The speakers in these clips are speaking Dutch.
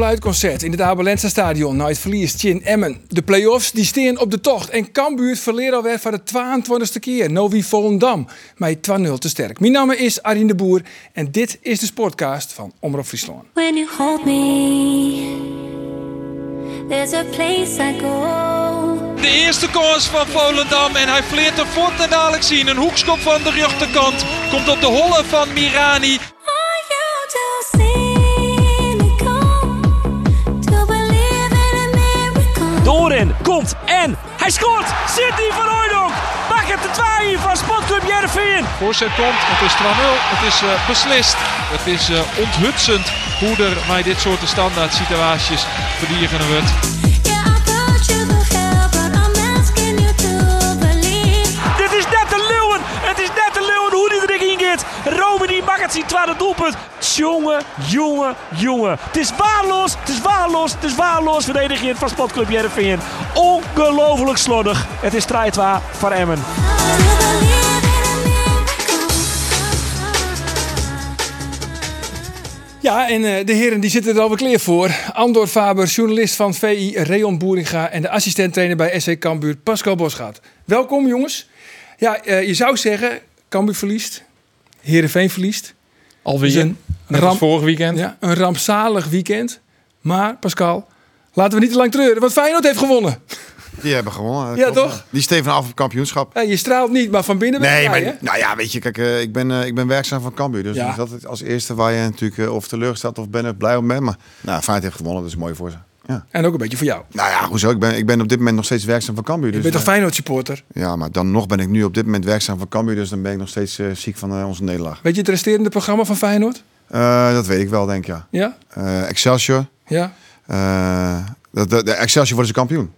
Fluitconcert in het Abelense stadion na het verlies Chin Emmen. De play-offs die steen op de tocht en Cambuur verleer alweer voor de 22e keer. Wie Volendam, met 2-0 te sterk. Mijn naam is Arjen de Boer en dit is de sportcast van Omroep Friesland. When you hold me, there's a place I go. De eerste kans van Volendam en hij vleert de voet en dadelijk zien. Een hoekschop van de rechterkant. Komt op de holle van Mirani. Doorin komt en hij scoort. Sidney van Hooydonk maakt het de 2 van Sportclub Jereveen. Voorzet komt, het is 2-0. Het is eh, beslist. Het is eh, onthutsend hoe er bij dit soort standaard situaties verdieren wordt. Maakt het doelpunt. Jongen, jongen, jongen. Het is waardeloos, het is waardeloos, het is waardeloos verdediging van Sportclub Jereveen. Ongelooflijk slordig. Het is 3-2 voor Emmen. Ja, en eh, de heren die zitten er alweer voor. Andor Faber, journalist van VI, Reon Boeringa en de assistent-trainer bij SC Cambuur, Pascal Bosgaard. Welkom jongens. Ja, eh, je zou zeggen, Cambuur verliest, Heerenveen verliest. Alweer. Dus een ramp- als vorig weekend. Ja, een rampzalig weekend. Maar Pascal, laten we niet te lang treuren, want Feyenoord heeft gewonnen. Die hebben gewonnen. Ja, klopt, toch? Die steven af op kampioenschap. Ja, je straalt niet, maar van binnen ben Nee, je maar, nou ja, weet je, kijk, eh, ik, ben, eh, ik ben werkzaam van Cambuur. Dus Ja. dat is altijd als eerste waar je natuurlijk eh, of teleurgesteld of ben er blij om bent. Maar nou, Feyenoord heeft gewonnen, dat is mooi voor ze. Ja. En ook een beetje voor jou. Nou ja, hoezo? Ik ben, ik ben op dit moment nog steeds werkzaam van Cambuur. Je Dus, bent toch eh, Feyenoord supporter? ja, maar dan nog ben ik nu op dit moment werkzaam van Cambuur. Dus dan ben ik nog steeds eh, ziek van eh, onze nederlaag. Weet je het resterende programma van Feyenoord? Eh, dat weet ik wel, denk ik, ja. Ja? Eh, Excelsior. Ja? eh, de, de, de Excelsior worden ze kampioen.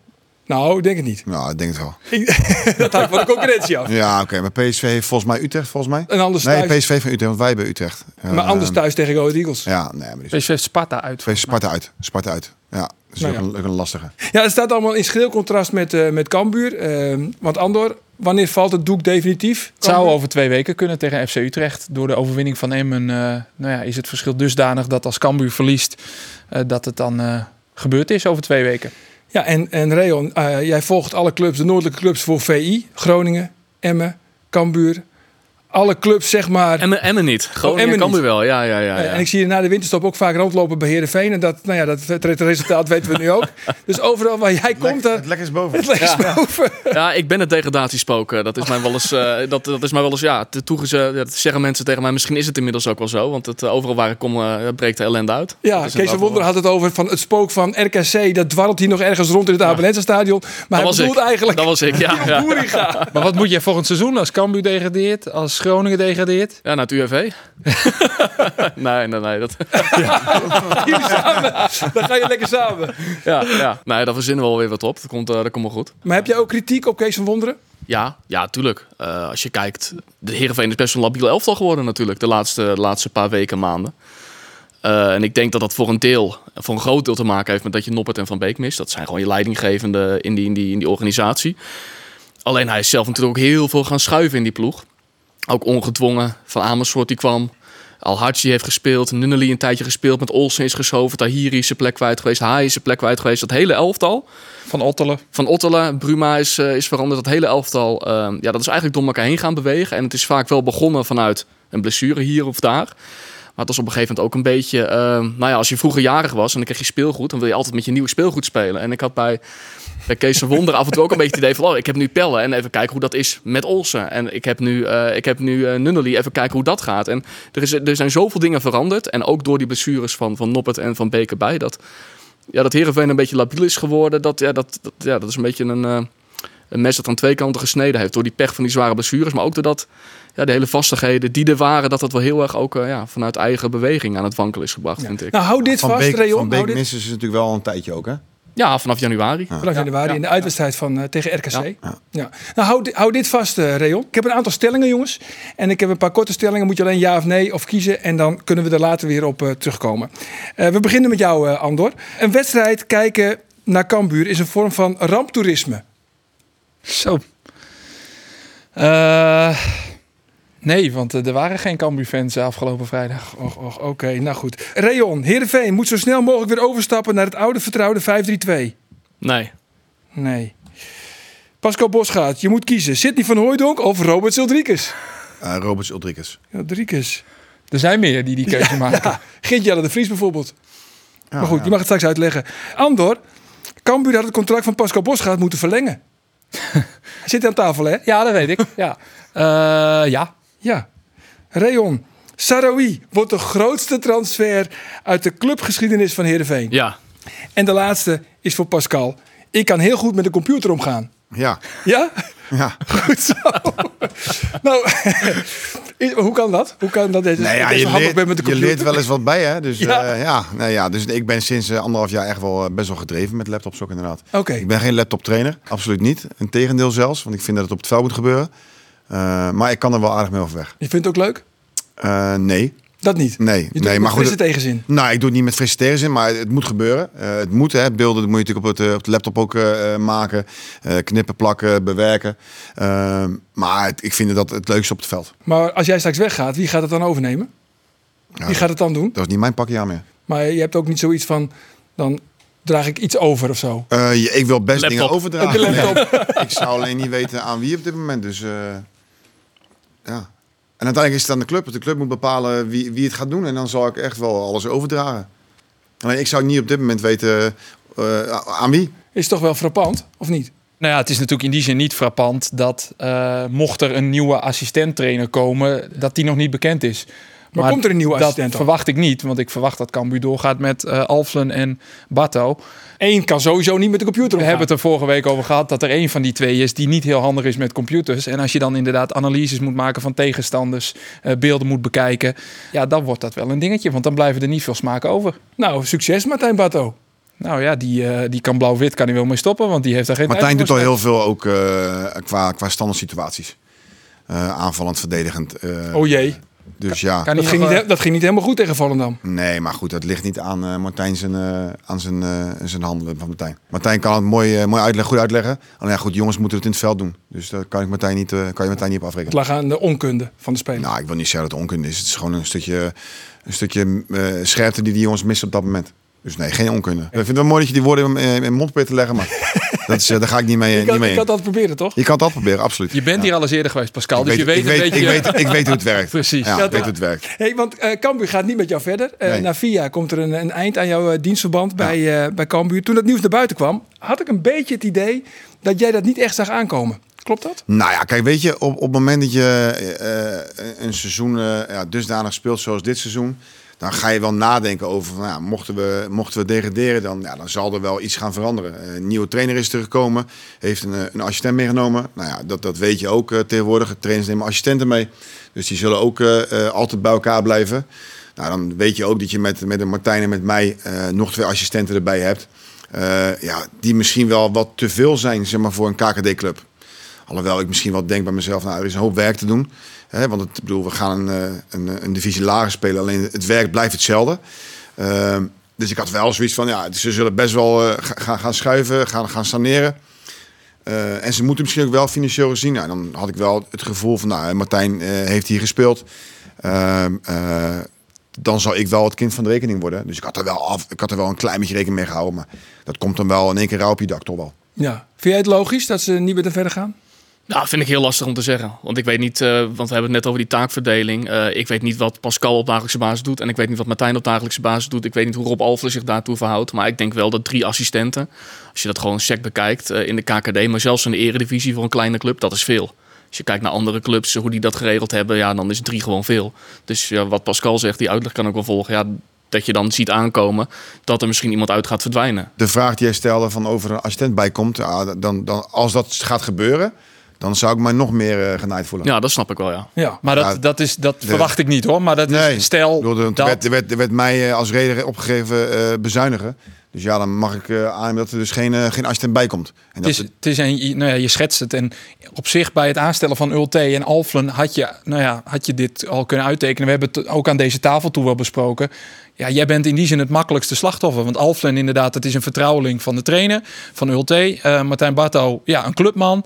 Nou, ik denk het niet. Nou, ik denk het wel. Dat hangt van de concurrentie af. Ja, oké. maar PSV heeft volgens mij Utrecht, volgens mij. En anders Nee, thuis. PSV van Utrecht, want wij hebben Utrecht. Maar anders thuis tegen Go Eagles. Ja, nee, maar PSV Sparta uit. PSV Sparta uit. Sparta uit. Ja, dat is Nou ook, ja. Een, ook een lastige. Ja, het staat allemaal in schril contrast met, eh met Cambuur. Ehm, want Andor, wanneer valt het doek definitief? Het zou over twee weken kunnen tegen FC Utrecht. Door de overwinning van Emmen eh, nou ja, is het verschil dusdanig dat als Cambuur verliest... eh, dat het dan eh, gebeurd is over twee weken. Ja, en, en Reon, eh, jij volgt alle clubs, de noordelijke clubs voor VI. Groningen, Emmen, Cambuur. Alle clubs, zeg maar. Emmen, Emmen niet. Groningen Emmen kan wel. Ja, ja, ja. Eh, ja. En ik zie je na de winterstop ook vaak rondlopen bij Heerenveen. En dat, nou ja, dat, het resultaat weten we nu ook. Dus overal waar jij komt, daar, het lekker is boven. het ligt boven. Ja, ik ben het degradatiespook. eh, Dat is mij wel eens, eh, dat, dat is mij wel eens ja, toegezegd. Dat zeggen mensen tegen mij. Misschien is het inmiddels ook wel zo. Want het, eh, overal waar ik kom, eh, breekt de ellende uit. Ja, Kees van Wonder had het over van het spook van RKC. Dat dwarrelt hier nog ergens rond in het Abelense stadion. Maar Dat hij was bedoelt ik. eigenlijk Dat was ik, ja. ja. Maar wat moet jij volgend seizoen als Cambuur degradeert? Als Groningen degradeert? Ja, naar het UWV. nee, nee, nee. Dat. Dan ga je lekker samen. ja, ja. Nee, daar verzinnen we wel weer wat op. Dat komt, eh, dat komt wel goed. Maar heb jij ook kritiek op Kees van Wonderen? Ja, ja, tuurlijk. Eh, als je kijkt, de Heerenveen is best een labiel elftal geworden natuurlijk. De laatste, de laatste paar weken, maanden. Eh, en ik denk dat dat voor een deel, voor een groot deel te maken heeft met dat je Noppert en Van Beek mist. Dat zijn gewoon je leidinggevende in die, in die, in die organisatie. Alleen hij is zelf natuurlijk ook heel veel gaan schuiven in die ploeg. Ook ongedwongen. Van Amersfoort die kwam. Al-Hadji heeft gespeeld. Nunnely een tijdje gespeeld. Met Olsen is geschoven. Tahiri is zijn plek kwijt geweest. Haai is zijn plek kwijt geweest. Dat hele elftal. Van Ottelen. Van Ottela, Bruma is, eh, is veranderd. Dat hele elftal, ehm, ja, dat is eigenlijk door elkaar heen gaan bewegen. En het is vaak wel begonnen vanuit een blessure hier of daar. Maar het was op een gegeven moment ook een beetje... ehm, nou ja, als je vroeger jarig was en dan kreeg je speelgoed... dan wil je altijd met je nieuwe speelgoed spelen. En ik had bij, bij Kees van Wonder af en toe ook een beetje het idee van... oh, ik heb nu pellen en even kijken hoe dat is met Olsen. En ik heb nu, eh ik heb nu Nunnely, even kijken hoe dat gaat. En er, is, er zijn zoveel dingen veranderd. En ook door die blessures van, van Noppert en van Beker bij... dat ja, dat Heerenveen een beetje labiel is geworden, dat, ja, dat, dat, ja, dat is een beetje een, eh, een mes dat aan twee kanten gesneden heeft. Door die pech van die zware blessures, maar ook doordat ja, de hele vastigheden die er waren, dat dat wel heel erg ook ja, vanuit eigen beweging aan het wankelen is gebracht, vind ik. Nou, hou dit Van vast, Beek, Reon. van Beek missen ze natuurlijk wel al een tijdje ook, hè? Ja, vanaf januari. Vanaf januari in de uitwedstrijd van, eh, tegen RKC. Ja. Nou, hou, hou dit vast, eh Reon. Ik heb een aantal stellingen, jongens. En ik heb een paar korte stellingen. Moet je alleen ja of nee of kiezen. En dan kunnen we er later weer op eh, terugkomen. Eh, we beginnen met jou, eh, Andor. Een wedstrijd kijken naar Cambuur is een vorm van ramptoerisme. Zo. Eh, nee, want eh, er waren geen Cambuur-fans eh, afgelopen vrijdag. Och, och, oké, nou goed. Reon, Heerenveen moet zo snel mogelijk weer overstappen naar het oude vertrouwde 5-3-2. Nee. Nee. Pascal Bosgaard, je moet kiezen. Sidney van Hooijdonk of Robert Sildriekes? Eh, Roberts Ulrikes. Sildriekes. Er zijn meer die die keuze maken. Ja, Geert-Jelle de Vries bijvoorbeeld. Ja, maar goed, ja. je mag het straks uitleggen. Andor, Cambuur had het contract van Pascal Bosgaard moeten verlengen. Hij Zit aan tafel, hè? Ja, dat weet ik. Ja. Eh, ja. Ja. Reon, Sarawi wordt de grootste transfer uit de clubgeschiedenis van Heerenveen. Ja. En de laatste is voor Pascal. Ik kan heel goed met de computer omgaan. Ja, Ja? ja. Goed zo. nou, is- hoe kan dat? Hoe kan dat deze, Nee, ja, deze je, handig leert, bent met de je computer? leert wel eens wat bij, hè? Dus Ja. ja, ja, nee, ja dus ik ben sinds eh, anderhalf jaar echt wel eh, best wel gedreven met laptops ook inderdaad. Oké. Ik ben geen laptop trainer, absoluut niet. Integendeel zelfs, want ik vind dat het op het veld moet gebeuren. Eh, maar ik kan er wel aardig mee overweg. Je vindt het ook leuk? Eh, nee, Dat niet? nee, Je doet nee. het Maar met frisse goed, tegenzin. nou, ik doe het niet met frisse tegenzin, maar het moet gebeuren. Eh, het moet, hè. Beelden moet je natuurlijk op, het, op de laptop ook maken. Eh, knippen, plakken, bewerken. Maar het- ik vind dat het leukste op het veld. Maar als jij straks weggaat, wie gaat het dan overnemen? Ja, Wie gaat het dan doen? Dat is niet mijn pakje aan meer. Maar je hebt ook niet zoiets van, dan draag ik iets over of zo. Eh, je- ik wil best Laptop. dingen overdragen. De laptop. Nee, ik zou alleen niet weten aan wie op dit moment. Dus eh, ja. En uiteindelijk is het aan de club. De club moet bepalen wie, wie het gaat doen. En dan zal ik echt wel alles overdragen. Alleen ik zou niet op dit moment weten eh, aan wie. Is toch wel frappant, of niet? Nou ja, het is natuurlijk in die zin niet frappant dat eh, mocht er een nieuwe assistent-trainer komen, dat die nog niet bekend is. Maar komt er een nieuwe assistent Dat verwacht ik niet, want ik verwacht dat Cambuur doorgaat met eh Alflen en Batto. Eén kan sowieso niet met de computer We hebben het er vorige week over gehad dat er één van die twee is die niet heel handig is met computers. En als je dan inderdaad analyses moet maken van tegenstanders, eh, beelden moet bekijken, ja, dan wordt dat wel een dingetje, want dan blijven er niet veel smaken over. Nou, succes Martijn Batto. Nou ja, die, eh, die kan blauw-wit, kan hij wel mee stoppen, want die heeft daar geen Martijn doet al heel veel ook eh, qua, qua standaard situaties. Eh, aanvallend, verdedigend. eh, Oh jee, dus ja. Kan dat ging, niet, eh, dat ging niet helemaal goed tegen Volendam. Nee, maar goed, dat ligt niet aan eh, Martijn zijn, eh, aan zijn, eh, zijn handelen van Martijn. Martijn kan het mooi, mooi uitleggen, goed uitleggen. Alleen ja, goed, jongens moeten het in het veld doen. Dus daar kan, ik Martijn niet, eh, kan je Martijn niet op Het afrekenen. lag aan de onkunde van de speler. Nou, ik wil niet zeggen dat het onkunde is. Het is gewoon een stukje, een stukje eh, scherpte die die jongens missen op dat moment. Dus nee, geen onkunde. Ik vind het wel mooi dat je die woorden in, in mijn mond probeert te leggen, maar dat is, eh, daar ga ik niet mee, ik, niet kan, mee ik in. kan dat proberen, toch? Je kan het al proberen, absoluut. Je bent hier al eens eerder geweest, Pascal, Ik dus je weet ik een weet, beetje... ik, weet, ik weet hoe het werkt. Precies. Ja, Ja, ik weet hoe het werkt. Hey, want eh Cambuur gaat niet met jou verder. Eh Nee. Na vier jaar komt er een, een eind aan jouw eh, dienstverband bij, eh bij Cambuur. Toen dat nieuws naar buiten kwam, had ik een beetje het idee dat jij dat niet echt zag aankomen. Klopt dat? Nou ja, kijk, weet je, op, op het moment dat je eh, een seizoen eh, ja, dusdanig speelt zoals dit seizoen, dan ga je wel nadenken over, van, mochten, we, mochten we degraderen, dan, ja, dan zal er wel iets gaan veranderen. Eh, Een nieuwe trainer is teruggekomen, heeft een, eh, een assistent meegenomen. Nou ja, dat, dat weet je ook eh, tegenwoordig. Trainers nemen assistenten mee, dus die zullen ook altijd bij elkaar blijven. Nou, dan weet je ook dat je met, met een Martijn en met mij nog twee assistenten erbij hebt. Ja, die misschien wel wat te veel zijn zeg maar, voor een KKD-club. Alhoewel ik misschien wel denk bij mezelf, nou, er is een hoop werk te doen. Hè, want het, bedoel, we gaan een, eh, een, een divisie lager spelen, alleen het werk blijft hetzelfde. Ehm, dus ik had wel zoiets van, ja, ze zullen best wel eh, ga- gaan, gaan schuiven, gaan, gaan saneren. Eh, en ze moeten misschien ook wel financieel gezien. Nou, dan had ik wel het gevoel van, nou, Martijn heeft hier gespeeld. Ehm, eh, dan zal ik wel het kind van de rekening worden. Dus ik had er wel, af, ik had er wel een klein beetje rekening mee gehouden. Maar dat komt dan wel in één keer rauw op je dak, toch wel. Ja. Vind jij het logisch dat ze niet met hem verder gaan? Nou, vind ik heel lastig om te zeggen. Want ik weet niet, eh, want we hebben het net over die taakverdeling. Eh, ik weet niet wat Pascal op dagelijkse basis doet. En ik weet niet wat Martijn op dagelijkse basis doet. Ik weet niet hoe Rob Alfle zich daartoe verhoudt. Maar ik denk wel dat drie assistenten, als je dat gewoon sec bekijkt eh, in de KKD, maar zelfs in de eredivisie voor een kleine club, dat is veel. Als je kijkt naar andere clubs, hoe die dat geregeld hebben, ja, dan is drie gewoon veel. Dus wat Pascal zegt, die uitleg kan ik wel volgen. Ja, dat je dan ziet aankomen dat er misschien iemand uit gaat verdwijnen. de vraag die jij stelde van over een assistent bij komt, ja, dan, dan, als dat gaat gebeuren, dan zou ik mij nog meer eh, genaaid voelen. Ja, dat snap ik wel, ja. Ja. Maar dat, Ja, dat, is, dat verwacht ik niet hoor. Maar dat Nee, is, stel er, dat... werd, er, werd, er werd mij eh, als reden opgegeven eh, bezuinigen. Dus ja, dan mag ik uh, aan dat er dus geen, uh, geen assistent bij komt. En het is, het is een, nou ja, je schetst het. En op zich bij het aanstellen van Ulte en Alflen had je, nou ja, had je dit al kunnen uittekenen. We hebben het ook aan deze tafel toe wel besproken. Ja, jij bent in die zin het makkelijkste slachtoffer. Want Alflen inderdaad, het is een vertrouweling van de trainer, van Ulte. Uh, Martijn Barto, ja, een clubman.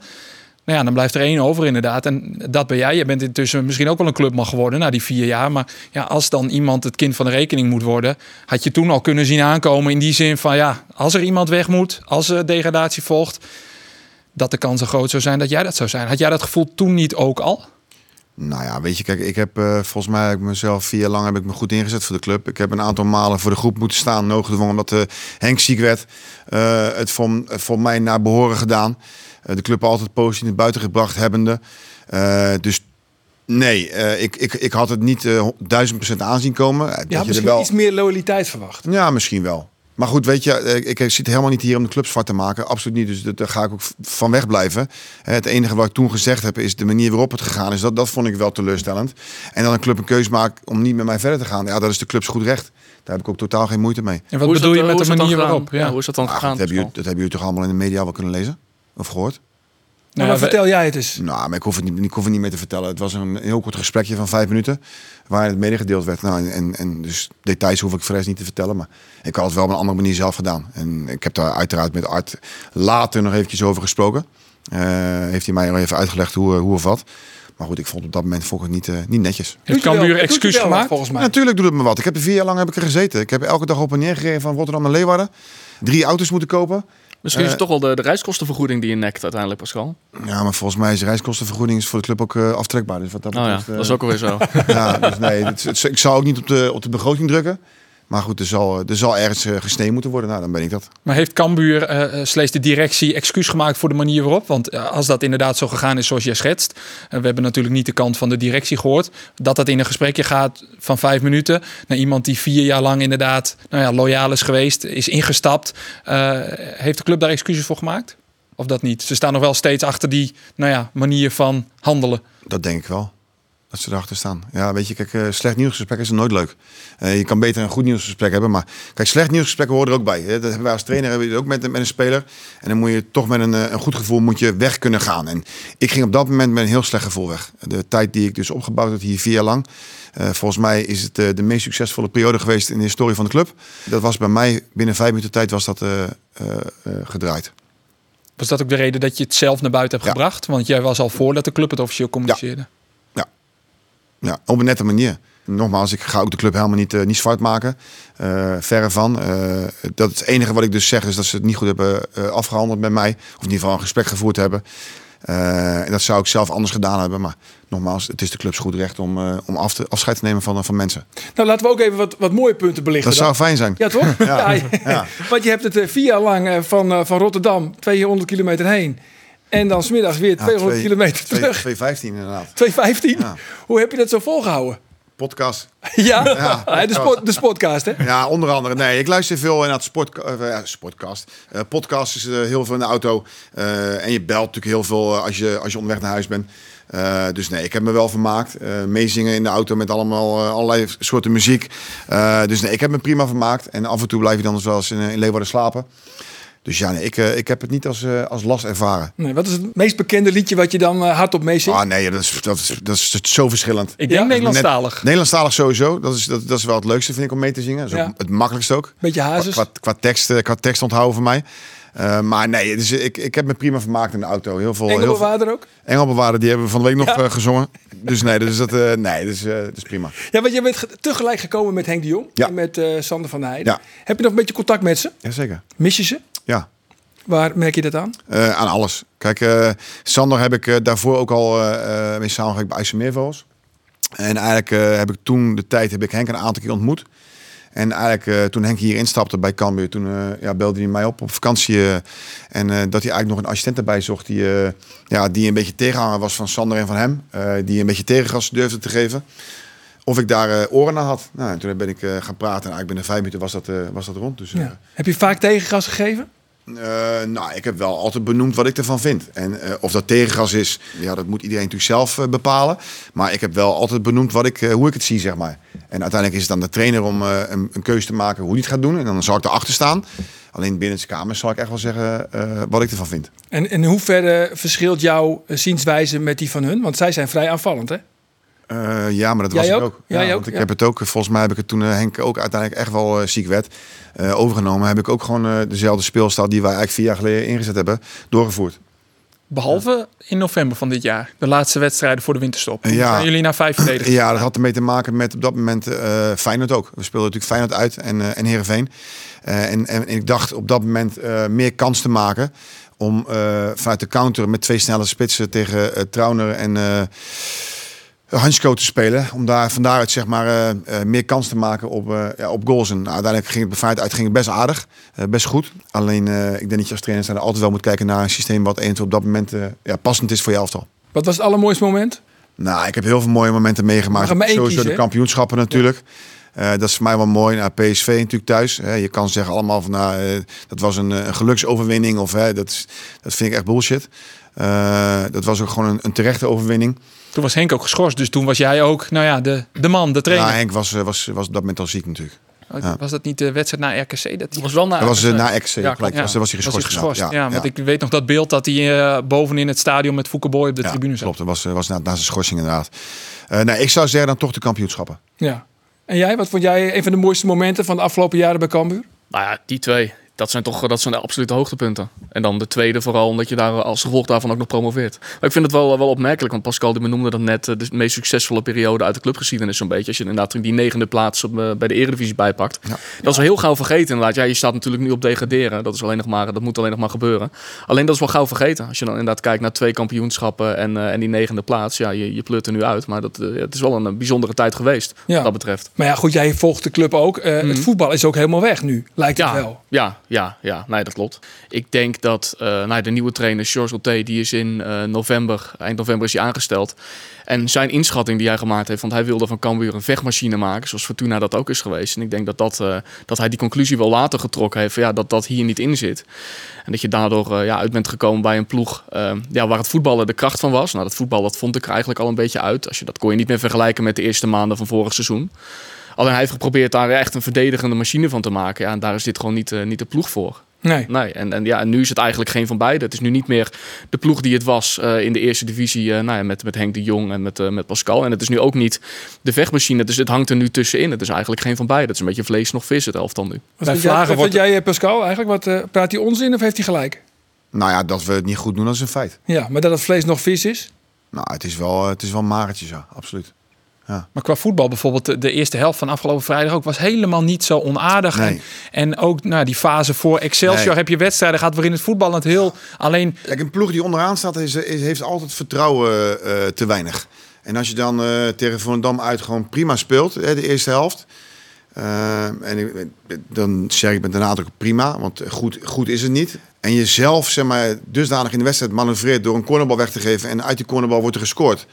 Nou ja, dan blijft er één over inderdaad. En dat ben jij. Je bent intussen misschien ook wel een clubman geworden na die vier jaar. Maar ja, als dan iemand het kind van de rekening moet worden... had je toen al kunnen zien aankomen in die zin van... ja, als er iemand weg moet, als er degradatie volgt... dat de kans groot zou zijn dat jij dat zou zijn. Had jij dat gevoel toen niet ook al? Nou ja, weet je, kijk, ik heb uh, volgens mij heb ik mezelf vier jaar lang heb ik me goed ingezet voor de club. Ik heb een aantal malen voor de groep moeten staan, noodgedwongen omdat uh, Henk ziek werd. Uh, het voor, voor mij naar behoren gedaan. De club altijd positief naar buiten gebracht hebbende. dus nee, ik, ik, ik had het niet duizend procent aanzien komen. Ja, dat misschien je wel... iets meer loyaliteit verwacht. Ja, misschien wel. Maar goed, weet je, eh, ik, ik zit helemaal niet hier om de club zwart te maken. Absoluut niet. Dus daar ga ik ook van weg blijven. Het enige wat ik toen gezegd heb, is de manier waarop het gegaan is. Dat, dat vond ik wel teleurstellend. En dan een club een keuze maakt om niet met mij verder te gaan. Ja, dat is de clubs goed recht. Daar heb ik ook totaal geen moeite mee. En wat bedoel je met de manier waarop? Ja. hoe is dat dan gegaan? Dat hebben, jullie, dat hebben jullie toch allemaal in de media wel kunnen lezen? Of gehoord? Nou, maar vertel jij het eens. Nou, maar ik hoef het niet, ik hoef het niet meer te vertellen. Het was een heel kort gesprekje van vijf minuten. Waar het medegedeeld werd. Nou, en, en dus details hoef ik voor niet te vertellen. Maar ik had het wel op een andere manier zelf gedaan. En ik heb daar uiteraard met Art later nog eventjes over gesproken. Uh, heeft hij mij nog even uitgelegd hoe, hoe of wat. Maar goed, ik vond op dat moment volgens niet, uh, niet netjes. Heeft Cambuur excuus gemaakt? Volgens mij. natuurlijk doet het me wat. Ik heb er vier jaar lang heb ik er gezeten. Ik heb elke dag op en neer gereden van Rotterdam naar Leeuwarden. Drie auto's moeten kopen. Misschien is het toch wel de, de reiskostenvergoeding die je nekt uiteindelijk, Pascal. Ja, maar volgens mij is de reiskostenvergoeding is voor de club ook uh, aftrekbaar. Dus wat dat, oh ja, dat is ook alweer zo. ja, dus nee, het, ik zou ook niet op de, op de begroting drukken. Maar goed, er zal, er zal ergens uh, gesneden moeten worden. Nou, dan ben ik dat. Maar heeft Cambuur, uh, slechts de directie, excuus gemaakt voor de manier waarop? Want uh, als dat inderdaad zo gegaan is zoals jij schetst. we hebben natuurlijk niet de kant van de directie gehoord. Dat dat in een gesprekje gaat van vijf minuten. Naar iemand die vier jaar lang inderdaad nou ja, loyaal is geweest, is ingestapt. heeft de club daar excuses voor gemaakt? Of dat niet? Ze staan nog wel steeds achter die nou ja, manier van handelen. Dat denk ik wel. Dat ze erachter staan. Ja, weet je, kijk, uh, slecht nieuwsgesprek is nooit leuk. Uh, je kan beter een goed nieuwsgesprek hebben, maar kijk, slecht nieuwsgesprekken horen er ook bij. Hè? Dat hebben wij als trainer hebben we ook met, met een speler. En dan moet je toch met een, eh, een goed gevoel moet je weg kunnen gaan. En ik ging op dat moment met een heel slecht gevoel weg. De tijd die ik dus opgebouwd heb hier vier jaar lang. Uh, volgens mij is het de meest succesvolle periode geweest in de historie van de club. Dat was bij mij binnen vijf minuten tijd was dat gedraaid. Was dat ook de reden dat je het zelf naar buiten hebt gebracht? Want jij was al voordat de club het officieel communiceerde. Ja. Ja, op een nette manier. Nogmaals, ik ga ook de club helemaal niet, uh, niet zwart maken. Uh, verre van. Uh, dat het enige wat ik dus zeg is dat ze het niet goed hebben afgehandeld met mij. Of in ieder geval een gesprek gevoerd hebben. en dat zou ik zelf anders gedaan hebben. Maar nogmaals, het is de clubs goed recht om, om af te, afscheid te nemen van, van mensen. Nou, laten we ook even wat, wat mooie punten belichten. Dat zou fijn zijn. Ja, toch? ja. ja. Want je hebt het vier jaar lang van, van Rotterdam 200 kilometer heen en dan smiddags weer 200 kilometer terug. 215 inderdaad. 215? Ja. Hoe heb je dat zo volgehouden? Podcast. Ja, ja de, sport, de sportcast hè? Ja, onder andere. Nee, ik luister veel in het sport, uh, sportcast. Uh, podcast is uh, heel veel in de auto. en je belt natuurlijk heel veel als, je, als je onderweg naar huis bent. dus nee, ik heb me wel vermaakt. meezingen in de auto met allemaal allerlei soorten muziek. dus nee, ik heb me prima vermaakt. En af en toe blijf je dan dus wel eens in, in Leeuwarden slapen. Dus ja, nee, ik, uh, ik heb het niet als, uh, als last ervaren. Nee, wat is het meest bekende liedje wat je dan uh, hardop meezingt? Ah nee, dat is, dat is, dat is zo verschillend. Ik denk ja? Nederlandstalig. Net, Nederlandstalig sowieso. Dat is, dat, dat is wel het leukste vind ik om mee te zingen. Dat is ja. het makkelijkste ook. Beetje hazes. Qua, qua, tekst, qua tekst onthouden voor mij. Uh, maar nee, dus ik, ik heb me prima vermaakt in de auto. Heel veel, Engelbewaarder heel ook? Engelbewaarder, die hebben we van de week nog uh, gezongen. Dus nee, dus dat, uh, nee, dus, dat is prima. Ja, want je bent tegelijk gekomen met Henk de Jong ja. en met Sander van der Heijden. Ja. Heb je nog een beetje contact met ze? Jazeker. Mis je ze? Ja. Waar merk je dat aan? Uh, aan alles. Kijk, uh, Sander heb ik uh, daarvoor ook al mee samengewerkt bij IJsselmeervogels. En eigenlijk heb ik toen de tijd heb ik Henk een aantal keer ontmoet. En eigenlijk toen Henk hier instapte bij Cambuur, toen ja, belde hij mij op op vakantie. en dat hij eigenlijk nog een assistent erbij zocht die, ja, die een beetje tegenhanger was van Sander en van hem. die een beetje tegengas durfde te geven. Of ik daar oren naar had. Nou, en toen ben ik gaan praten en eigenlijk binnen vijf minuten was dat, was dat rond. Dus, ja. Heb je vaak tegengas gegeven? Eh, nou, ik heb wel altijd benoemd wat ik ervan vind. En eh, of dat tegengas is, ja, dat moet iedereen natuurlijk zelf eh, bepalen. Maar ik heb wel altijd benoemd wat ik, eh, hoe ik het zie, zeg maar. En uiteindelijk is het dan de trainer om eh, een, een keuze te maken hoe hij het gaat doen. En dan zal ik erachter staan. Alleen binnen de kamer zal ik echt wel zeggen eh, wat ik ervan vind. En in hoeverre verschilt jouw eh, zienswijze met die van hun? Want zij zijn vrij aanvallend, hè? Eh, ja, maar dat Jij was ik ook? ook. Ook, want ik ja. heb het ook, volgens mij heb ik het toen eh, Henk ook uiteindelijk echt wel eh, ziek werd, eh, overgenomen. Heb ik ook gewoon eh, dezelfde speelstijl die wij eigenlijk vier jaar geleden ingezet hebben, doorgevoerd. Behalve in november van dit jaar. De laatste wedstrijden voor de winterstop. Ja. zijn jullie naar vijf verdedigers. Ja, dat had ermee te maken met op dat moment eh Feyenoord ook. We speelden natuurlijk Feyenoord uit en, eh en Heerenveen. Eh, en, en ik dacht op dat moment eh, meer kans te maken om eh, vanuit de counter met twee snelle spitsen tegen eh, Trauner en Hansko te spelen. Om daar van daaruit zeg maar eh, eh, meer kans te maken op, eh, ja, op goals. En nou, uiteindelijk ging het bij Feyenoord uit ging het best aardig. best goed. Alleen ik denk dat je als trainer zijn altijd wel moet kijken naar een systeem wat eventueel op dat moment ja, passend is voor je elftal. Wat was het allermooiste moment? Nou, ik heb heel veel mooie momenten meegemaakt. Er maar Sowieso kiezen, de kampioenschappen natuurlijk. Dat is voor mij wel mooi. Nou, PSV natuurlijk thuis. Hè. Je kan zeggen allemaal van, nou, dat was een, een geluksoverwinning. Of hè, dat, is, dat vind ik echt bullshit. Dat was ook gewoon een, een terechte overwinning. Toen was Henk ook geschorst. Dus toen was jij ook, nou ja, de, de man, de trainer. Ja, Henk was, eh, was, was op dat moment al ziek natuurlijk. ja. Was dat niet de wedstrijd na RKC? Dat was wel na. Dat was eh, na XC, Ja, gelijk. klopt. was, was hij geschorst. geschorst. inderdaad. Ja, want ik weet nog dat beeld dat hij eh, bovenin het stadion met Fouke Boy op de Ja, tribune zat. Klopt, dat was, was na, na zijn schorsing inderdaad. Eh nee, ik zou zeggen dan toch de kampioenschappen. Ja. En jij, wat vond jij een van de mooiste momenten van de afgelopen jaren bij Cambuur? Nou ja, die twee. Dat zijn toch dat zijn de absolute hoogtepunten. En dan de tweede vooral omdat je daar als gevolg daarvan ook nog promoveert. Maar ik vind het wel, wel opmerkelijk, want Pascal die benoemde dat net eh, de meest succesvolle periode uit de clubgeschiedenis zo'n beetje. Als je inderdaad die negende plaats op, eh, bij de Eredivisie bijpakt. Ja. Dat is wel heel gauw vergeten inderdaad. Ja, je staat natuurlijk nu op degraderen. Dat, is alleen nog maar, dat moet alleen nog maar gebeuren. Alleen dat is wel gauw vergeten. Als je dan inderdaad kijkt naar twee kampioenschappen en, eh, en die negende plaats. Ja, je, je pleurt er nu uit. Maar dat, het is wel een, bijzondere tijd geweest Ja. wat dat betreft. Maar ja, goed, jij volgt de club ook. Eh, Het voetbal is ook helemaal weg nu, lijkt het Ja, wel. ja, ja, ja, nee, dat klopt. Ik denk dat eh, nou, de nieuwe trainer, George Otte, die is in eh, november, eind november is hij aangesteld. En zijn inschatting die hij gemaakt heeft, want hij wilde van Cambuur een vechtmachine maken, zoals Fortuna dat ook is geweest. En ik denk dat, dat, eh, dat hij die conclusie wel later getrokken heeft, ja, dat dat hier niet in zit. En dat je daardoor ja, uit bent gekomen bij een ploeg eh, ja, waar het voetballen de kracht van was. Nou, dat voetbal dat vond ik er eigenlijk al een beetje uit. Als je, dat kon je niet meer vergelijken met de eerste maanden van vorig seizoen. Alleen hij heeft geprobeerd daar echt een verdedigende machine van te maken. Ja, en daar is dit gewoon niet, eh, niet de ploeg voor. Nee. Nee, en, en, ja, en nu is het eigenlijk geen van beide. Het is nu niet meer de ploeg die het was eh, in de eerste divisie eh, nou ja, met, met Henk de Jong en met, eh, met Pascal. En het is nu ook niet de vechtmachine. Dus het hangt er nu tussenin. Het is eigenlijk geen van beide. Het is een beetje vlees nog vis, het elftal nu. Wat vind jij, Vlagen wat wordt- vind jij, Pascal, eigenlijk? Wat, praat hij onzin of heeft hij gelijk? Nou ja, dat we het niet goed doen, dat is een feit. Ja, maar dat het vlees nog vis is? Nou, het is wel, het is wel magertjes, ja, absoluut. Maar qua voetbal bijvoorbeeld, de, de eerste helft van afgelopen vrijdag ook was helemaal niet zo onaardig. Nee. En, en ook nou, die fase voor Excelsior Nee. heb je wedstrijden gehad waarin het voetbal het heel alleen. Kijk, een ploeg die onderaan staat, is, is- heeft altijd vertrouwen eh, te weinig. En als je dan eh, tegen Volendam uit gewoon prima speelt, hè, de eerste helft. eh, en ik- dan zeg ik met de nadruk prima, want goed, goed is het niet. En jezelf zeg maar, dusdanig in de wedstrijd manoeuvreert door een cornerbal weg te geven en uit die cornerbal wordt er gescoord.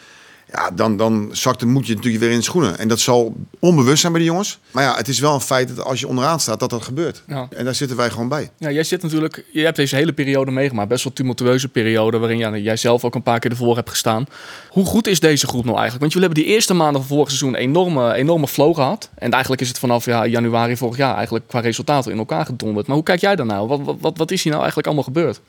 Ja, dan, dan zakt de moedje natuurlijk weer in de schoenen. En dat zal onbewust zijn bij de jongens. Maar ja, het is wel een feit dat als je onderaan staat, dat dat gebeurt. Ja. En daar zitten wij gewoon bij. Ja, jij zit natuurlijk, je hebt deze hele periode meegemaakt. Best wel tumultueuze periode waarin ja, jij zelf ook een paar keer ervoor hebt gestaan. Hoe goed is deze groep nou eigenlijk? Want jullie hebben die eerste maanden van vorig seizoen enorme, enorme flow gehad. En eigenlijk is het vanaf ja, januari vorig jaar eigenlijk qua resultaten in elkaar gedonderd. Maar hoe kijk jij daarnaar? Wat, wat, wat, wat is hier nou eigenlijk allemaal gebeurd?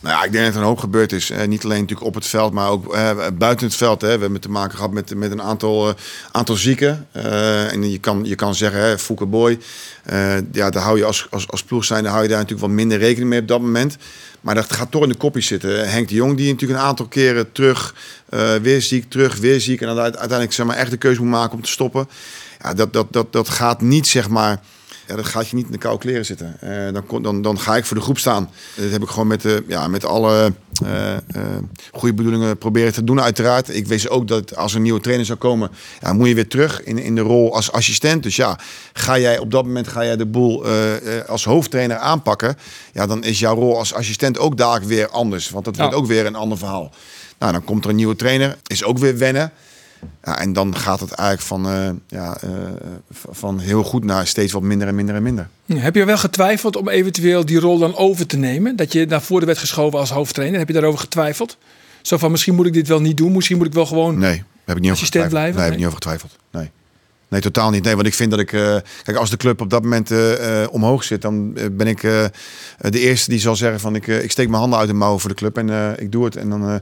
Nou ja, ik denk dat er een hoop gebeurd is. Niet alleen natuurlijk op het veld, maar ook buiten het veld. Hè. We hebben te maken gehad met, met een aantal, eh, aantal zieken. Eh, en je kan, je kan zeggen, hè, Boy. eh, ja, daar hou je als, als, als ploeg zijn, hou je daar natuurlijk wat minder rekening mee op dat moment. Maar dat gaat toch in de kopjes zitten. Henk de Jong, die natuurlijk een aantal keren terug, weer ziek, terug, weer ziek. En dan uite- uiteindelijk zeg maar, echt de keuze moet maken om te stoppen. Ja, dat, dat, dat, dat gaat niet, zeg maar... Ja, dat gaat je niet in de koude kleren zitten. Eh, dan, dan, dan ga ik voor de groep staan. Dat heb ik gewoon met, de, ja, met alle eh, eh, goede bedoelingen proberen te doen, uiteraard. Ik wist ook dat als een nieuwe trainer zou komen, ja, moet je weer terug in, in de rol als assistent. Dus ja, ga jij op dat moment ga jij de boel eh, eh, als hoofdtrainer aanpakken. Ja, dan is jouw rol als assistent ook dadelijk weer anders. Want dat Ja. wordt ook weer een ander verhaal. Nou, dan komt er een nieuwe trainer. Is ook weer wennen. Ja, en dan gaat het eigenlijk van, eh, ja, eh, van heel goed naar steeds wat minder en minder en minder. Heb je wel getwijfeld om eventueel die rol dan over te nemen? Dat je naar voren werd geschoven als hoofdtrainer. Heb je daarover getwijfeld? Zo van, misschien moet ik dit wel niet doen. Misschien moet ik wel gewoon... Nee, heb ik niet over Assistent getwijfeld. blijven? Nee, heb ik niet over getwijfeld. Nee. Nee, totaal niet. Nee, want ik vind dat ik... eh, kijk, als de club op dat moment eh, eh, omhoog zit... dan ben ik de eerste die zal zeggen van... Ik, ik steek mijn handen uit de mouwen voor de club en ik doe het. En dan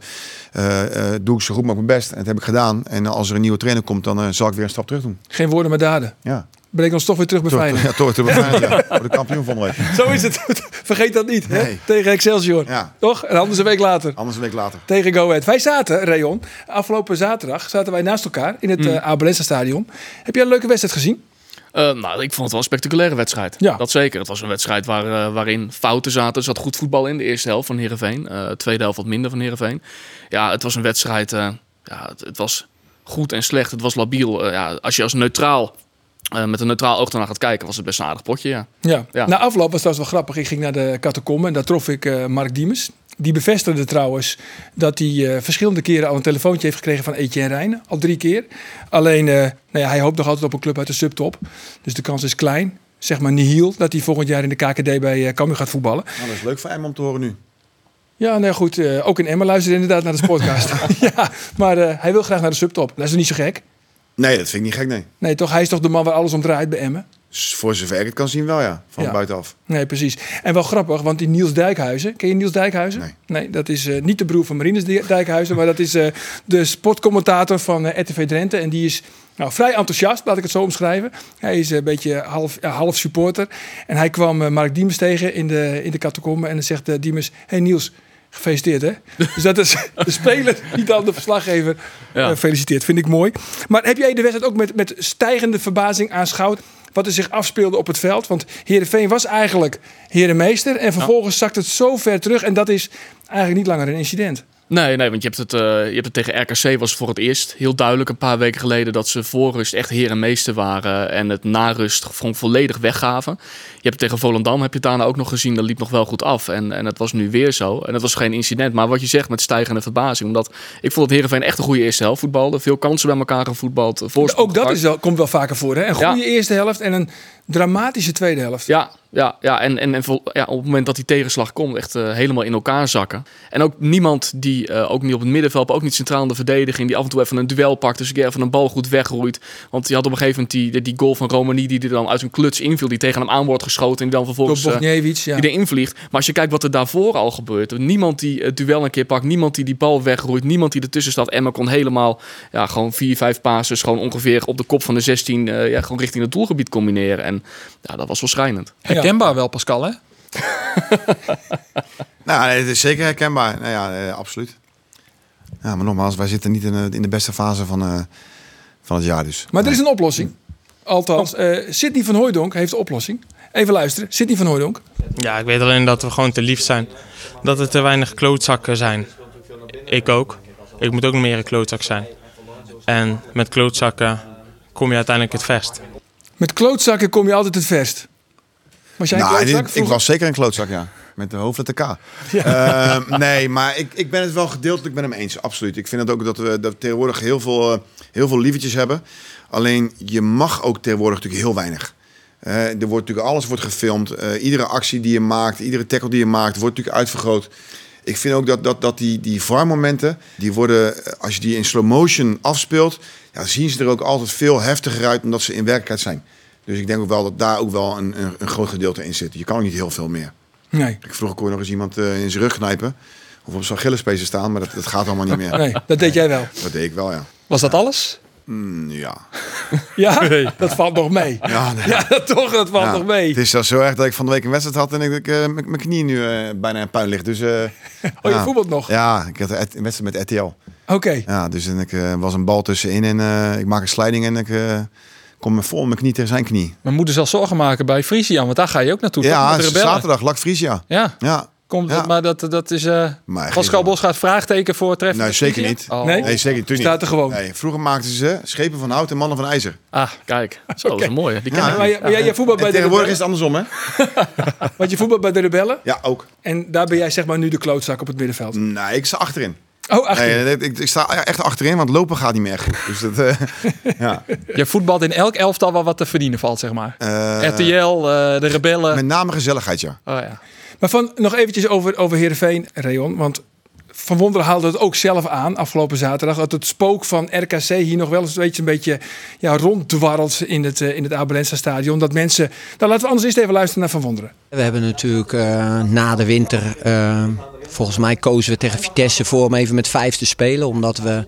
doe ik zo goed mogelijk mijn best. En dat heb ik gedaan. En als er een nieuwe trainer komt... dan zal ik weer een stap terug doen. Geen woorden maar daden. Ja, Breng ons toch weer terug bij toch, Feyenoord. ja, toch te beveiligd. Ja. Voor de kampioen van de week. Zo is het. Vergeet dat niet. Hè? Nee. Tegen Excelsior. Ja. Toch? En anders een week later. Anders een week later. Tegen Go Ahead. Wij zaten, Rayon, afgelopen zaterdag zaten wij naast elkaar in het Mm. Abelensa stadion. Heb jij een leuke wedstrijd gezien? Eh, nou, ik vond het wel een spectaculaire wedstrijd. Ja. Dat zeker. Het was een wedstrijd waar, eh, waarin fouten zaten. Er zat goed voetbal in de eerste helft van Heerenveen. Eh tweede helft wat minder van Heerenveen. Ja, het was een wedstrijd... eh, ja, het, het was goed en slecht. Het was labiel. Ja, als je als neutraal... eh, met een neutraal oog ernaar gaat kijken, was het best een aardig potje, ja. Ja. Ja. Na afloop was dat wel grappig. Ik ging naar de catacombe en daar trof ik eh, Mark Diemers. Die bevestigde trouwens dat hij eh, verschillende keren al een telefoontje heeft gekregen van Etienne Rijnen. Al drie keer. Alleen, eh, nou ja, hij hoopt nog altijd op een club uit de subtop. Dus de kans is klein. Zeg maar nihil dat hij volgend jaar in de KKD bij uh, Cambuur gaat voetballen. Nou, dat is leuk voor hem om te horen nu. Ja, nou goed. eh, ook in Emma luistert inderdaad naar de podcast. ja, maar eh, hij wil graag naar de subtop. Dat is niet zo gek? Nee, dat vind ik niet gek, nee. Nee, toch? Hij is toch de man waar alles om draait bij Emmen? Voor zover ik het kan zien wel, ja. Van Ja. buitenaf. Nee, precies. En wel grappig, want die Niels Dijkhuizen, ken je Niels Dijkhuizen? Nee. dat is eh, niet de broer van Marinus Di- Dijkhuizen, maar dat is eh, de sportcommentator van eh, RTV Drenthe. En die is nou, vrij enthousiast, laat ik het zo omschrijven. Hij is een beetje half, half supporter. En hij kwam Mark Diemers tegen in de, in de catacombe en dan zegt Diemers, hey Niels, gefeliciteerd hè. dus dat is de speler, niet dan de verslaggever. Ja. Eh, feliciteerd, vind ik mooi. Maar heb jij de wedstrijd ook met, met stijgende verbazing aanschouwd? Wat er zich afspeelde op het veld? Want Heerenveen was eigenlijk herenmeester. En vervolgens zakt het zo ver terug. En dat is eigenlijk niet langer een incident. Nee, nee, want je hebt, het, eh, je hebt het tegen RKC was voor het eerst heel duidelijk een paar weken geleden dat ze voor rust echt heer en meester waren en het na rust gewoon volledig weggaven. Je hebt het tegen Volendam, heb je het daarna ook nog gezien, dat liep nog wel goed af en, en het was nu weer zo. En het was geen incident, maar wat je zegt met stijgende verbazing, omdat ik vond dat Heerenveen echt een goede eerste helft voetbalde, veel kansen bij elkaar gevoetbald, Ook dat is wel, komt wel vaker voor. Hè? Een Ja. goede eerste helft en een dramatische tweede helft. Ja, ja, ja. En, en, en ja, op het moment dat die tegenslag komt, echt eh, helemaal in elkaar zakken. En ook niemand die, eh, ook niet op het middenveld, maar ook niet centraal in de verdediging, die af en toe even een duel pakt, dus een keer even een bal goed wegroeit. Want je had op een gegeven moment die, die goal van Romani, die er dan uit een kluts inviel, die tegen hem aan wordt geschoten en die dan vervolgens... Bogniewicz, ja. die erin vliegt. Maar als je kijkt wat er daarvoor al gebeurt. Niemand die het duel een keer pakt. Niemand die die bal wegroeit. Niemand die ertussen staat. Emma kon helemaal ja, gewoon vier, vijf passes. Gewoon ongeveer op de kop van de 16. eh, ja, gewoon richting het doelgebied combineren. En ja, dat was wel schrijnend. Herkenbaar wel, Pascal, hè? Nou, het is zeker herkenbaar. Nou ja, eh, absoluut. Ja, maar nogmaals, wij zitten niet in de, in de beste fase van, eh, van het jaar dus. Maar er is een oplossing. Althans, eh Sidney van Hooijdonk heeft de oplossing. Even luisteren. Sidney van Hooijdonk. Ja, ik weet alleen dat we gewoon te lief zijn. Dat er te weinig klootzakken zijn. Ik ook. Ik moet ook meer een klootzak zijn. En met klootzakken kom je uiteindelijk het verst. Met klootzakken kom je altijd het verst. Was jij een Nou, dit- ik was zeker een klootzak, ja. Met de hoofdletter K. Ehm, nee, maar ik, ik ben het wel gedeeltelijk met hem eens, absoluut. Ik vind het ook dat we, dat we tegenwoordig heel veel, eh, heel veel lievertjes hebben. Alleen, je mag ook tegenwoordig natuurlijk heel weinig. Eh, er wordt natuurlijk alles wordt gefilmd. Eh, iedere actie die je maakt, iedere tackle die je maakt, wordt natuurlijk uitvergroot. Ik vind ook dat, dat, dat die, die VAR-momenten, die worden, als je die in slow motion afspeelt, ja, zien ze er ook altijd veel heftiger uit dan dat ze in werkelijkheid zijn. Dus ik denk ook wel dat daar ook wel een, een, een groot gedeelte in zit. Je kan ook niet heel veel meer. Nee. Ik vroeger kon je nog eens iemand eh, in zijn rug knijpen. Of op zijn Achillespezen staan, maar dat, dat gaat allemaal niet meer. nee, dat deed jij wel. Dat deed ik wel, ja. Was dat alles? Mm, ja. Ja, dat valt nog mee. Ja, nee. Ja, toch, dat valt Ja, nog mee. Het is zelfs zo erg dat ik van de week een wedstrijd had en ik, ik, eh, mijn knie nu eh, bijna in puin ligt. Dus, Oh, je voetbalt nog? Ja, ik had een wedstrijd met RTL. Oké. Ja, dus en ik was een bal tussenin en ik maak een sliding en ik kom me vol mijn knie tegen zijn knie. Mijn moeder zal zorgen maken bij Frisian, want daar ga je ook naartoe. Ja, zaterdag, Lak Frisia. Ja, Ja. komt, Ja. maar dat, dat is... eh Maar Pascal Bos gaat vraagteken voor treffen. Nee, zeker niet. Oh. Nee? Nee, zeker niet. Staat er gewoon. Nee, vroeger maakten ze schepen van hout en mannen van ijzer. Ah, Kijk, zo dat is een mooie. Die Ja, Maar, jij- maar jij, jij voetbalt bij En de tegenwoordig is het andersom, hè? Want je voetbalt bij de rebellen. Ja, ook. En daar ben jij zeg maar nu de klootzak op het middenveld. Nee, ik sta achterin. Oh, achter. Nee, nee, ik, ik sta echt achterin, want lopen gaat niet meer goed. Dus dat, eh, ja. Je voetbalt in elk elftal wel wat te verdienen valt, zeg maar. Eh, RTL, eh, de rebellen. Met name gezelligheid, ja. Oh, ja. Maar van, nog eventjes over, over Heerenveen, Rayon. Want Van Wonderen haalde het ook zelf aan afgelopen zaterdag. Dat het spook van RKC hier nog wel eens een beetje, een beetje ja, ronddwarrelt in het, eh, in het Abelensa stadion. Dat mensen... Nou, laten we anders eerst even luisteren naar Van Wonderen. We hebben natuurlijk eh, na de winter, eh, volgens mij kozen we tegen Vitesse voor om even met vijf te spelen. Omdat we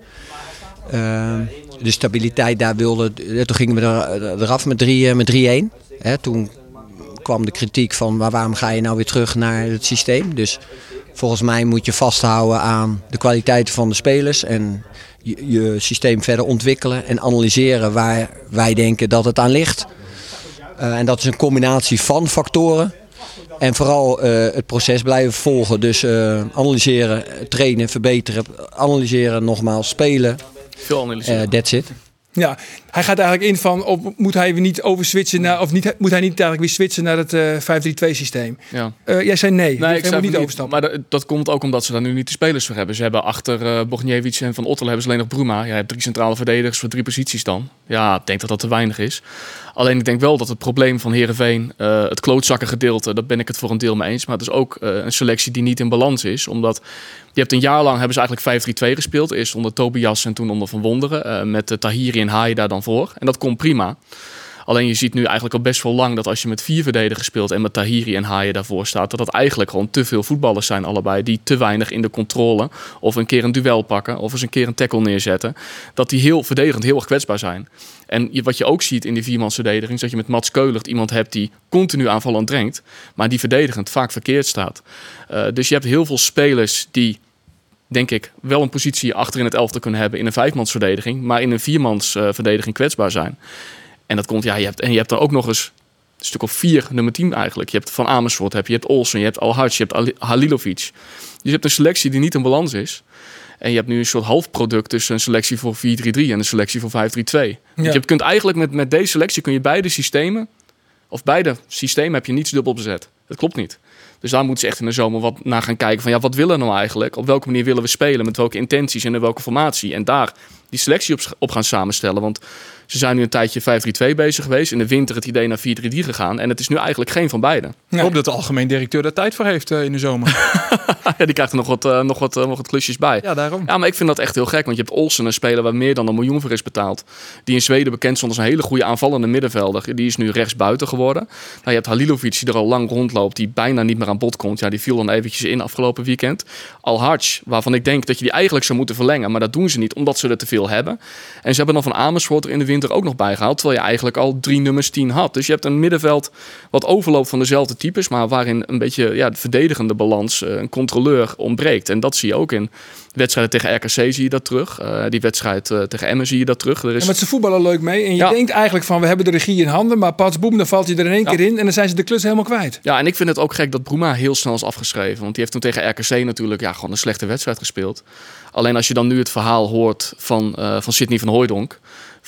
de stabiliteit daar wilden. Toen gingen we er, eraf met 3 met 3-1. Hè, toen kwam de kritiek van waarom ga je nou weer terug naar het systeem. Dus volgens mij moet je vasthouden aan de kwaliteiten van de spelers. En je, je systeem verder ontwikkelen en analyseren waar wij denken dat het aan ligt. Eh, en dat is een combinatie van factoren. En vooral eh, het proces blijven volgen. Dus eh, analyseren, trainen, verbeteren. Analyseren, nogmaals, spelen. Veel analyseren. Eh that's it. Ja, hij gaat eigenlijk in van op, moet hij weer niet overswitchen naar of niet, moet hij niet eigenlijk weer switchen naar het eh 5-3-2 systeem? ja. Eh, jij zei nee. Nee, ik zou niet overstappen. Maar dat, dat komt ook omdat ze daar nu niet de spelers voor hebben. Ze hebben achter Bogniewicz en Van Ottel hebben ze alleen nog Bruma. Ja, je hebt drie centrale verdedigers voor drie posities dan. Ja, ik denk dat dat te weinig is. Alleen ik denk wel dat het probleem van Herenveen, het klootzakken gedeelte, daar ben ik het voor een deel mee eens. Maar het is ook een selectie die niet in balans is. Omdat je hebt een jaar lang hebben ze eigenlijk 5-3-2 gespeeld. Eerst onder Tobias en toen onder Van Wonderen. met Tahiri en Haai daar dan voor. En dat komt prima. Alleen je ziet nu eigenlijk al best wel lang dat als je met vier verdedigers speelt en met Tahiri en Haaien daarvoor staat, dat dat eigenlijk gewoon te veel voetballers zijn allebei. Die te weinig in de controle of een keer een duel pakken of eens een keer een tackle neerzetten. Dat die heel verdedigend heel erg kwetsbaar zijn. En wat je ook ziet in die viermansverdediging is dat je met Mats Keulert iemand hebt die continu aanvallend drengt, maar die verdedigend vaak verkeerd staat. Eh, dus je hebt heel veel spelers die denk ik, wel een positie achter in het elftal kunnen hebben in een vijfmansverdediging, maar in een viermansverdediging kwetsbaar zijn. En dat komt, ja, je hebt, en je hebt dan ook nog eens een stuk of vier nummer 10 eigenlijk. Je hebt Van Amersfoort, heb je, hebt Olsen, je hebt Alhaj, je hebt Ali- Halilovic. Dus je hebt een selectie die niet in balans is. En je hebt nu een soort halfproduct tussen een selectie voor 4-3-3 en een selectie voor 5-3-2. Want Je kunt eigenlijk met, met deze selectie kun je beide systemen, of beide systemen heb je niets dubbel bezet. Dat klopt niet. Dus daar moeten ze echt in de zomer wat naar gaan kijken van ja, wat willen we nou eigenlijk? Op welke manier willen we spelen? Met welke intenties en in welke formatie? En daar die selectie op, op gaan samenstellen. Want ze zijn nu een tijdje 5-3-2 bezig geweest. In de winter het idee naar 4-3-3 gegaan. En het is nu eigenlijk geen van beide. Ik hoop dat de algemeen directeur daar tijd voor heeft eh, in de zomer. ja, die krijgt er nog wat, eh, nog, wat, eh, nog wat klusjes bij. ja, daarom. Ja, maar ik vind dat echt heel gek. Want je hebt Olsen, een speler waar meer dan een miljoen voor is betaald. Die in Zweden bekend stond als een hele goede aanvallende middenvelder. Die is nu rechtsbuiten geworden. Nou, je hebt Halilovic die er al lang rondloopt. Die bijna niet meer aan bod komt. Ja, die viel dan eventjes in afgelopen weekend. Al waarvan ik denk dat je die eigenlijk zou moeten verlengen. Maar dat doen ze niet, omdat ze er te veel hebben. En ze hebben dan van Amersfoort er in de winter ook nog bijgehaald. Terwijl je eigenlijk al drie nummers 10 had. Dus je hebt een middenveld wat overloopt van dezelfde types. Maar waarin een beetje ja, de verdedigende balans, eh, een controleur ontbreekt. En dat zie je ook in wedstrijden tegen RKC zie je dat terug. Eh, die wedstrijd eh, tegen Emmen zie je dat terug. Er is... Ja, met ze voetballen leuk mee. En je Ja. denkt eigenlijk van we hebben de regie in handen. Maar pas boem, dan valt je er in één Ja. keer in. En dan zijn ze de klus helemaal kwijt. Ja, en ik vind het ook gek dat Bruma heel snel is afgeschreven. Want die heeft toen tegen RKC natuurlijk ja, gewoon een slechte wedstrijd gespeeld. Alleen als je dan nu het verhaal hoort van, eh van Sidney van Hooijdonk...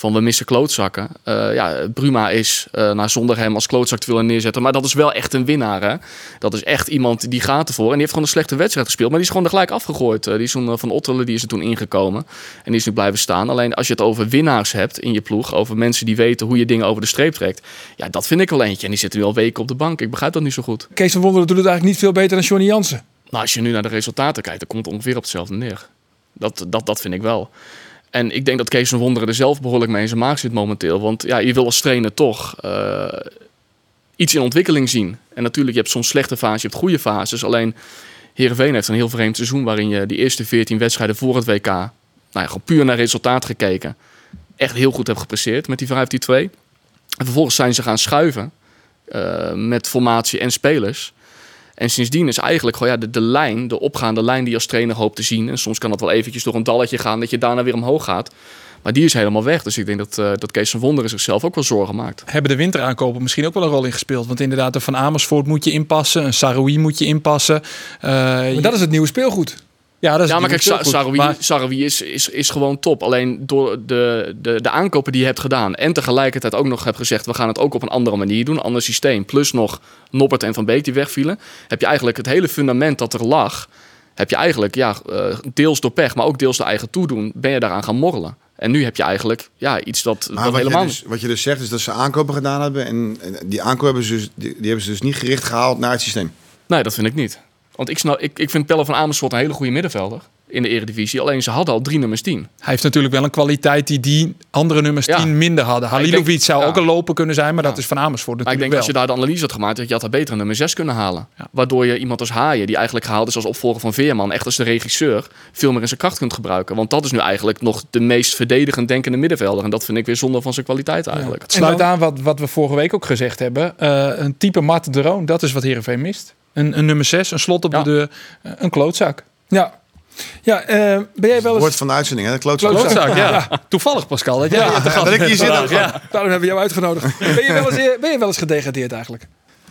van we missen klootzakken. Eh, ja, Bruma is, nou, zonder hem als klootzak te willen neerzetten... maar dat is wel echt een winnaar, hè. Dat is echt iemand die gaat ervoor. En die heeft gewoon een slechte wedstrijd gespeeld... maar die is gewoon er gelijk afgegooid. Eh, die is toen, van Ottelen die is er toen ingekomen. En die is nu blijven staan. Alleen als je het over winnaars hebt in je ploeg... over mensen die weten hoe je dingen over de streep trekt... ja, dat vind ik wel eentje. En die zitten nu al weken op de bank. Ik begrijp dat niet zo goed. Kees van Wonderen doet het eigenlijk niet veel beter dan Johnny Jansen. Nou, als je nu naar de resultaten kijkt, dan komt het ongeveer op hetzelfde neer. Dat, dat, dat vind ik wel. En ik denk dat Kees van Wonderen er zelf behoorlijk mee in zijn maag zit momenteel. Want ja, je wil als trainer toch eh, iets in ontwikkeling zien. En natuurlijk, je hebt soms slechte fases, je hebt goede fases. Alleen Heerenveen heeft een heel vreemd seizoen... waarin je die eerste 14 wedstrijden voor het WK... nou ja, gewoon puur naar resultaat gekeken... echt heel goed hebt gepresteerd met die 5-2. En vervolgens zijn ze gaan schuiven... eh, met formatie en spelers... En sindsdien is eigenlijk gewoon ja, de, de lijn, de opgaande lijn die je als trainer hoopt te zien. En soms kan dat wel eventjes door een dalletje gaan, dat je daarna weer omhoog gaat. Maar die is helemaal weg. Dus ik denk dat, eh, dat Kees van Wonderen zichzelf ook wel zorgen maakt. Hebben de winteraankopen misschien ook wel een rol in gespeeld? Want inderdaad, de Van Amersfoort moet je inpassen. Een Saroui moet je inpassen. Eh, Maar dat is het nieuwe speelgoed. Ja, dat is Ja, maar kijk, Sa-. Sarawi, Maar- Sarawi is, is, is gewoon top. Alleen door de, de, de aankopen die je hebt gedaan... en tegelijkertijd ook nog hebt gezegd... we gaan het ook op een andere manier doen, een ander systeem... plus nog Noppert en Van Beek die wegvielen... heb je eigenlijk het hele fundament dat er lag... heb je eigenlijk, ja, eh, deels door pech, maar ook deels door eigen toedoen, ben je daaraan gaan morrelen. En nu heb je eigenlijk ja, iets dat, Maar dat wat je, helemaal dus, wat je dus zegt is dat ze aankopen gedaan hebben. En, en die aankopen hebben ze, dus, die, die hebben ze dus niet gericht gehaald naar het systeem. Nee, dat vind ik niet. Want ik, snap, ik, ik vind Pelle van Amersfoort een hele goede middenvelder in de Eredivisie. Alleen ze hadden al drie nummers 10. Hij heeft natuurlijk wel een kwaliteit die die andere nummers Ja. 10 minder hadden. Halilovic denk- zou ja. ook een loper kunnen zijn, maar dat is van Amersfoort Maar ik natuurlijk denk als je daar de analyse had gemaakt, dat je had daar beter een nummer 6 kunnen halen. Waardoor je iemand als Haaien, die eigenlijk gehaald is als opvolger van Veerman, echt als de regisseur, veel meer in zijn kracht kunt gebruiken. Want dat is nu eigenlijk nog de meest verdedigend denkende middenvelder. En dat vind ik weer zonde van zijn kwaliteit eigenlijk. Het sluit aan wat, wat we vorige week ook gezegd hebben. Eh, een type Mart de Roon, dat is wat Heerenveen mist. Een, een nummer 6, een slot op Ja. de deur, eh, een klootzak. Ja. Ja, eh, ben jij wel eens... Woord van de uitzending, hè? De klootzak. Klootzak, ja. Toevallig Pascal. Dat jij Ja, dat ik hier zit ja. Daarom hebben we jou uitgenodigd. Ben je wel eens, eh, ben je wel eens gedegradeerd eigenlijk?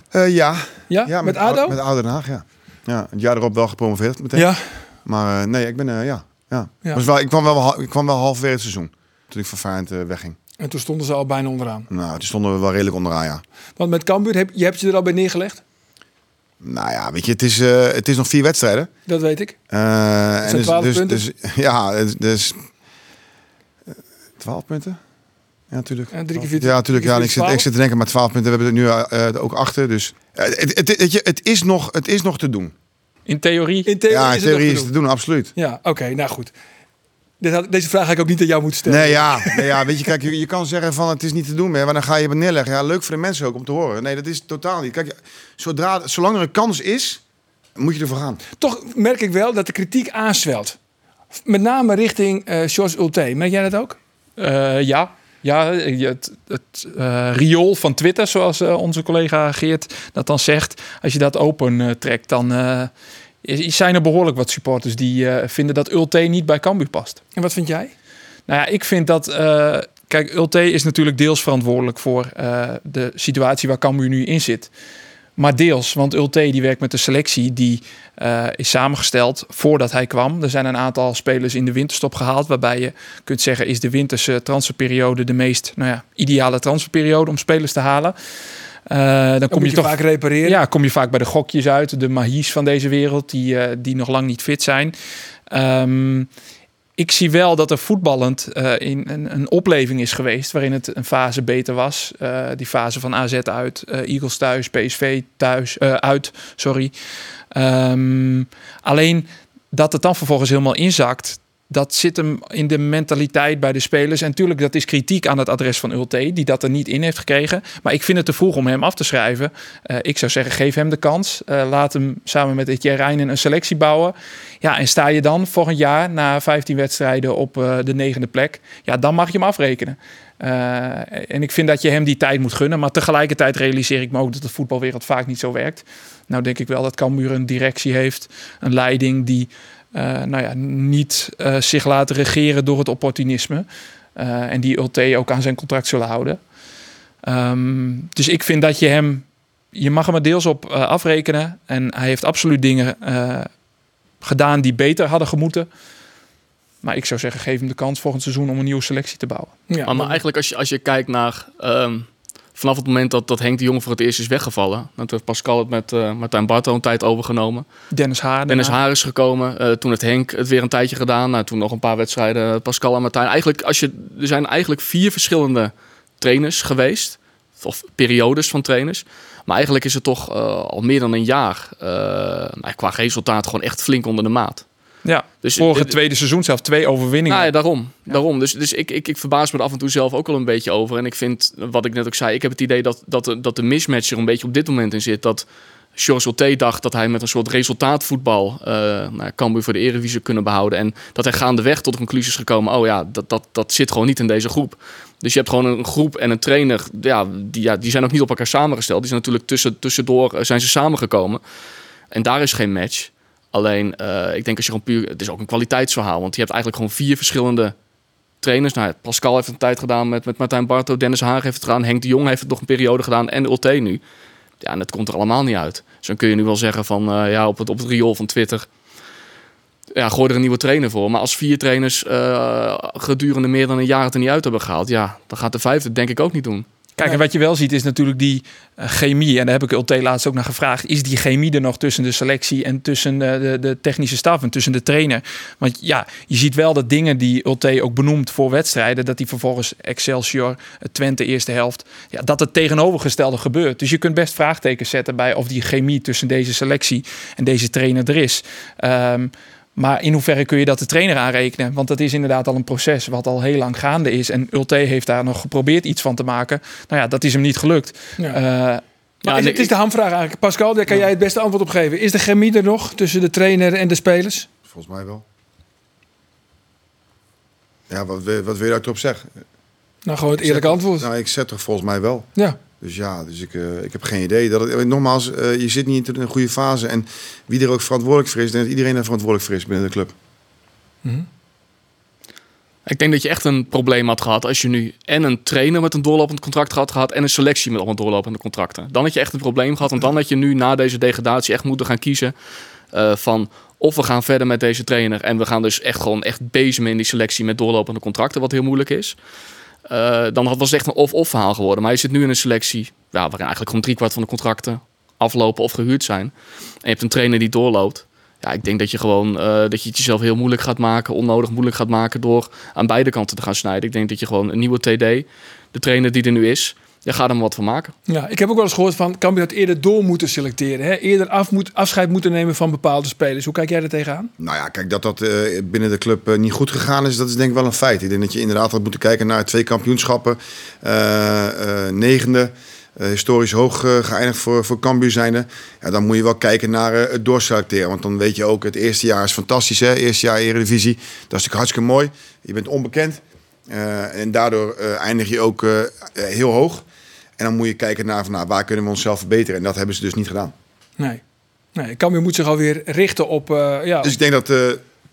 Eh, ja. Ja? ja, met ADO? Met Oude Den Haag, ja. ja. Het jaar erop wel gepromoveerd meteen. Ja. Maar eh, nee, ik ben, eh, ja. ja. Ja. Was wel, ik, kwam wel, ik kwam wel halverwege het seizoen. Toen ik van Feyenoord wegging. En toen stonden ze al bijna onderaan. Nou, toen stonden we wel redelijk onderaan, ja. Want met Cambuur, heb, je hebt je er al bij neergelegd? Nou ja, weet je, het is, eh, het is nog vier wedstrijden. Dat weet ik. Eh, en zijn 12 dus, punten? Dus, ja, dus- dus... eh, 12 punten? Ja, natuurlijk. Ja, drie keer vier- Ja, natuurlijk. Ja, en ik, zit, ik 12. zit te denken, maar 12 punten, we hebben er nu eh, ook achter. Dus het, het, het, het, het is nog, het is nog te doen. In theorie. In theorie ja, is in het theorie is te doen, absoluut. Ja, oké, nou goed. Deze vraag ga ik ook niet aan jou moeten stellen. Nee, ja, nee, ja, weet je, kijk, je, je kan zeggen van het is niet te doen meer, maar dan ga je het neerleggen. Ja, leuk voor de mensen ook om te horen. Nee, dat is totaal niet. Kijk, zodra, zolang er een kans is, moet je ervoor gaan. Toch merk ik wel dat de kritiek aanswelt. Met name richting eh George Ulte. Merk jij dat ook? Eh, ja. Ja, het, het eh, riool van Twitter, zoals eh, onze collega Geert dat dan zegt. Als je dat open eh, trekt, dan eh, zijn er behoorlijk wat supporters die eh, vinden dat Ulte niet bij Cambuur past. En wat vind jij? Nou ja, ik vind dat... eh, kijk, Ulte is natuurlijk deels verantwoordelijk voor eh, de situatie waar Cambuur nu in zit. Maar deels, want Ulte die werkt met een selectie die is samengesteld voordat hij kwam. Er zijn een aantal spelers in de winterstop gehaald, waarbij je kunt zeggen is de winterse transferperiode de meest nou ja, ideale transferperiode om spelers te halen. Eh, dan Dan kom je, toch vaak repareren. ja, kom je vaak bij de gokjes uit, de Mahis van deze wereld, die, eh, die nog lang niet fit zijn. Ehm, ik zie wel dat er voetballend eh, in een, een opleving is geweest waarin het een fase beter was. Die fase van AZ uit, Eagles thuis, PSV thuis, uit, sorry. Ehm, alleen dat het dan vervolgens helemaal inzakt, dat zit hem in de mentaliteit bij de spelers. En natuurlijk, dat is kritiek aan het adres van Ulte, die dat er niet in heeft gekregen. Maar ik vind het te vroeg om hem af te schrijven. Eh, ik zou zeggen, geef hem de kans. Eh, laat hem samen met Etienne Rijnen een selectie bouwen. Ja, en sta je dan volgend jaar na 15 wedstrijden op eh, de negende plek, ja, dan mag je hem afrekenen. En ik vind dat je hem die tijd moet gunnen. Maar tegelijkertijd realiseer ik me ook dat de voetbalwereld vaak niet zo werkt. Nou denk ik wel dat Cambuur een directie heeft, een leiding die nou ja, niet eh, zich laten regeren door het opportunisme. Eh, en die Ulte ook aan zijn contract zullen houden. Ehm, dus ik vind dat je hem, je mag hem er deels op eh, afrekenen. En hij heeft absoluut dingen eh, gedaan die beter hadden gemoeten. Maar ik zou zeggen, geef hem de kans volgend seizoen om een nieuwe selectie te bouwen. Ja, maar, maar eigenlijk als je, als je kijkt naar... ehm, vanaf het moment dat, dat Henk de Jong voor het eerst is weggevallen... dat heeft Pascal het met eh Martijn Barto een tijd overgenomen. Dennis Haar. Dennis. Haar is gekomen. eh, toen het Henk het weer een tijdje gedaan. Nou, toen nog een paar wedstrijden Pascal en Martijn. Eigenlijk, als je, er zijn eigenlijk vier verschillende trainers geweest. Of periodes van trainers. Maar eigenlijk is het toch eh, al meer dan een jaar... eh, nou, qua resultaat gewoon echt flink onder de maat. Ja, Dus vorige dit- tweede seizoen zelf twee overwinningen. nou ja, daarom. daarom. Dus, dus ik, ik, ik verbaas me er af en toe zelf ook wel een beetje over. En ik vind, wat ik net ook zei, ik heb het idee dat, dat, de, dat de mismatch er een beetje op dit moment in zit. Dat George Ulte dacht dat hij met een soort resultaatvoetbal uh, nou, Cambuur voor de Eredivisie kunnen behouden. En dat hij gaandeweg tot de conclusie is gekomen, oh ja, dat, dat, dat zit gewoon niet in deze groep. Dus je hebt gewoon een groep en een trainer, ja, die, ja, die zijn ook niet op elkaar samengesteld. Die zijn natuurlijk tussen, tussendoor uh, zijn ze samengekomen. En daar is geen match. Alleen, uh, ik denk als je gewoon puur... Het is ook een kwaliteitsverhaal. Want je hebt eigenlijk gewoon vier verschillende trainers. Nou, Pascal heeft een tijd gedaan met, met Martijn Barto. Dennis Haag heeft het gedaan. Henk de Jong heeft het nog een periode gedaan. En Ulte nu. Ja, en het komt er allemaal niet uit. Dus dan kun je nu wel zeggen van... Uh, ja, op het, op het riool van Twitter... Ja, gooi er een nieuwe trainer voor. Maar als vier trainers uh, gedurende meer dan een jaar het er niet uit hebben gehaald... Ja, dan gaat de vijfde denk ik ook niet doen. Kijk, en wat je wel ziet is natuurlijk die eh, chemie. En daar heb ik Ulte laatst ook naar gevraagd. Is die chemie er nog tussen de selectie en tussen eh, de, de technische staf en tussen de trainer? Want ja, je ziet wel dat dingen die Ulte ook benoemt voor wedstrijden, dat die vervolgens Excelsior, het Twente eerste helft, ja, dat het tegenovergestelde gebeurt. Dus je kunt best vraagtekens zetten bij of die chemie tussen deze selectie en deze trainer er is. Ehm, maar in hoeverre kun je dat de trainer aanrekenen? Want dat is inderdaad al een proces wat al heel lang gaande is. En Ulte heeft daar nog geprobeerd iets van te maken. Nou ja, dat is hem niet gelukt. Ja. Eh, Maar ja, is, het is de hamvraag eigenlijk. Pascal, daar kan jij het beste antwoord op geven. Is de chemie er nog tussen de trainer en de spelers? Volgens mij wel. Ja, wat, wil- wat wil je daarop zeggen? Nou, gewoon het eerlijke antwoord. Nou, ik zet toch volgens mij wel. Ja. Dus ja, dus ik, eh, ik heb geen idee. Dat het, nogmaals, eh, je zit niet in een goede fase. En wie er ook verantwoordelijk voor is, denk dat iedereen er verantwoordelijk voor is binnen de club. Ik denk dat je echt een probleem had gehad als je nu en een trainer met een doorlopend contract had gehad en een selectie met allemaal doorlopende contracten. Dan had je echt een probleem gehad. Want dan had je nu na deze degradatie echt moeten gaan kiezen eh, van of we gaan verder met deze trainer en we gaan dus echt gewoon echt bezemen in die selectie met doorlopende contracten, wat heel moeilijk is. Eh, dan was het echt een of-of verhaal geworden. Maar je zit nu in een selectie waarin eigenlijk gewoon driekwart van de contracten aflopen of gehuurd zijn. En je hebt een trainer die doorloopt. Ja, ik denk dat je gewoon eh, dat je het jezelf heel moeilijk gaat maken, onnodig moeilijk gaat maken door aan beide kanten te gaan snijden. Ik denk dat je gewoon een nieuwe TD, de trainer die er nu is, ja, ga er maar wat van maken. Ja, ik heb ook wel eens gehoord van Cambuur had eerder door moeten selecteren. Hè? Eerder af moet, afscheid moeten nemen van bepaalde spelers. Hoe kijk jij er tegenaan? Nou ja, kijk, dat dat eh, binnen de club eh, niet goed gegaan is, dat is denk ik wel een feit. Ik denk dat je inderdaad had moeten kijken naar twee kampioenschappen. eh, eh, negende, historisch hoog geëindigd voor, voor Cambuur zijnde. Ja, dan moet je wel kijken naar eh, het doorselecteren. Want dan weet je ook, het eerste jaar is fantastisch. Hè? Eerste jaar Eredivisie, dat is natuurlijk hartstikke mooi. Je bent onbekend. eh, en daardoor eh, eindig je ook heel hoog. En dan moet je kijken naar van, nou, waar kunnen we onszelf verbeteren. En dat hebben ze dus niet gedaan. Nee. nee Cambuur moet zich alweer richten op... eh, ja, Dus ik denk dat eh,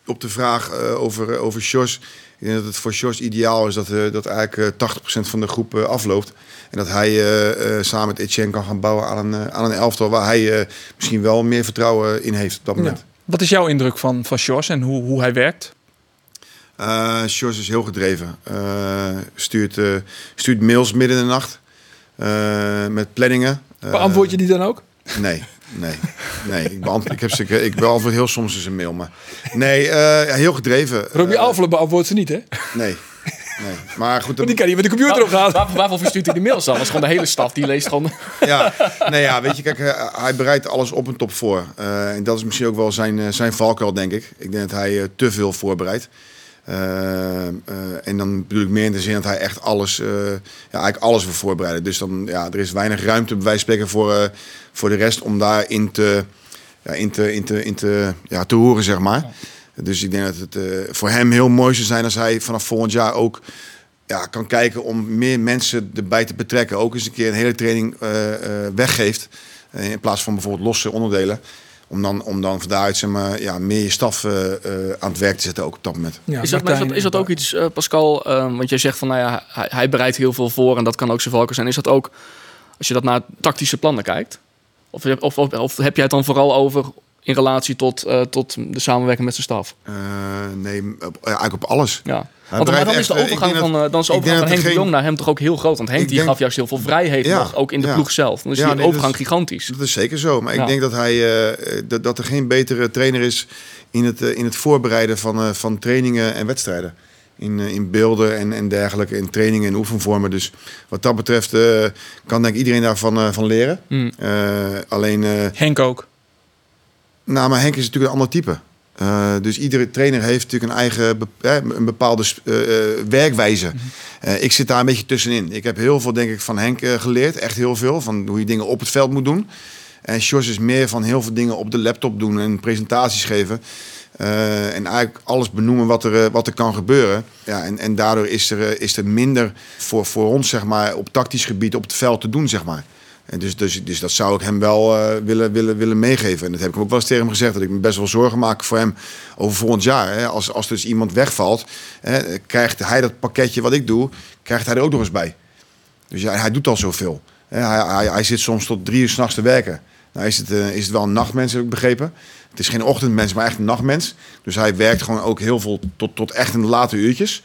op de vraag eh, over, over Sjors... Ik denk dat het voor Sjors ideaal is dat, dat eigenlijk eh 80% van de groep afloopt. En dat hij samen met Etienne kan gaan bouwen aan een, aan een elftal... waar hij misschien wel meer vertrouwen in heeft op dat moment. Wat is jouw indruk van, van Sjors en hoe, hoe hij werkt? Sjors is heel gedreven. Stuurt, stuurt mails midden in de nacht met planningen. Eh, Beantwoord je die dan ook? Nee, nee, nee. Ik beantwoord, ik heb ze, ik beantwoord heel soms eens een mail, maar nee, eh, heel gedreven. Robbie Eh, Alfelen beantwoordt ze niet, hè? Nee, nee. Maar goed, die kan niet met de computer opgaan. Waar, waarvoor verstuurt hij die mails dan? Dat is gewoon de hele staf die leest gewoon. ja, nee, ja, weet je, kijk, eh, hij bereidt alles op een top voor. Eh, en dat is misschien ook wel zijn, eh, zijn valkuil, denk ik. Ik denk dat hij eh, te veel voorbereidt. Eh, eh, en dan bedoel ik meer in de zin dat hij echt alles, eh, ja, eigenlijk alles wil voorbereiden. Dus dan, ja, er is weinig ruimte, bij voor, eh, voor de rest om daarin te, ja, in te, in te, in te, ja, te horen, zeg maar. Dus ik denk dat het voor hem heel mooi zou zijn als hij vanaf volgend jaar ook ja, kan kijken om meer mensen erbij te betrekken. Ook eens een keer een hele training weggeeft. in plaats van bijvoorbeeld losse onderdelen. Om dan, om dan van daaruit zeg maar, ja, meer je staf eh, eh, aan het werk te zetten ook op dat moment. Ja, is, dat, is, dat, Martijn is dat en- ook iets, eh, Pascal? eh, want jij zegt van, nou ja, hij, hij bereidt heel veel voor en dat kan ook zijn valken zijn. Is dat ook, als je dat naar tactische plannen kijkt? Of, of, of, of heb jij het dan vooral over in relatie tot, eh, tot de samenwerking met zijn staf? Eh, nee, op, ja, eigenlijk op alles. Ja. Hij Want maar bereidt dan is de eh, overgang van, dat- eh, dan is de overgang van Henk de Jong naar hem toch ook heel groot. Want Henk Ik die denk- gaf juist heel veel vrijheid Ja, nog, ook in de ja. ploeg zelf. Dan is Ja, die nee, dat overgang is- gigantisch. Dat is zeker zo. Maar Ja. ik denk dat, hij, eh, dat, dat er geen betere trainer is in het, eh, in het voorbereiden van, eh, van trainingen en wedstrijden. In, eh, in beelden en, en dergelijke, in trainingen en oefenvormen. Dus wat dat betreft eh, kan denk ik iedereen daarvan eh, van leren. Hmm. Eh, alleen, eh, Henk ook. Nou, maar Henk is natuurlijk een ander type. Eh, dus iedere trainer heeft natuurlijk een eigen een bepaalde eh, eh, werkwijze. Eh, ik zit daar een beetje tussenin. Ik heb heel veel, denk ik, van Henk geleerd. Echt heel veel. Van hoe je dingen op het veld moet doen. En Sjors is meer van heel veel dingen op de laptop doen en presentaties geven. En eigenlijk alles benoemen wat er, wat er kan gebeuren. Ja, en, en daardoor is er, is er minder voor, voor ons zeg maar, op tactisch gebied op het veld te doen. Zeg maar. En dus, dus, dus dat zou ik hem wel eh, willen, willen, willen meegeven. En dat heb ik hem ook wel eens tegen hem gezegd. Dat ik me best wel zorgen maak voor hem over volgend jaar. Hè. Als, als dus iemand wegvalt, hè, krijgt hij dat pakketje wat ik doe, krijgt hij er ook nog eens bij. Dus hij doet al zoveel. Hè, Hij, hij, hij zit soms tot drie uur s'nachts te werken. Nou is het, eh, is het wel een nachtmens, heb ik begrepen. Het is geen ochtendmens, maar echt een nachtmens. Dus hij werkt gewoon ook heel veel tot, tot echt in de late uurtjes.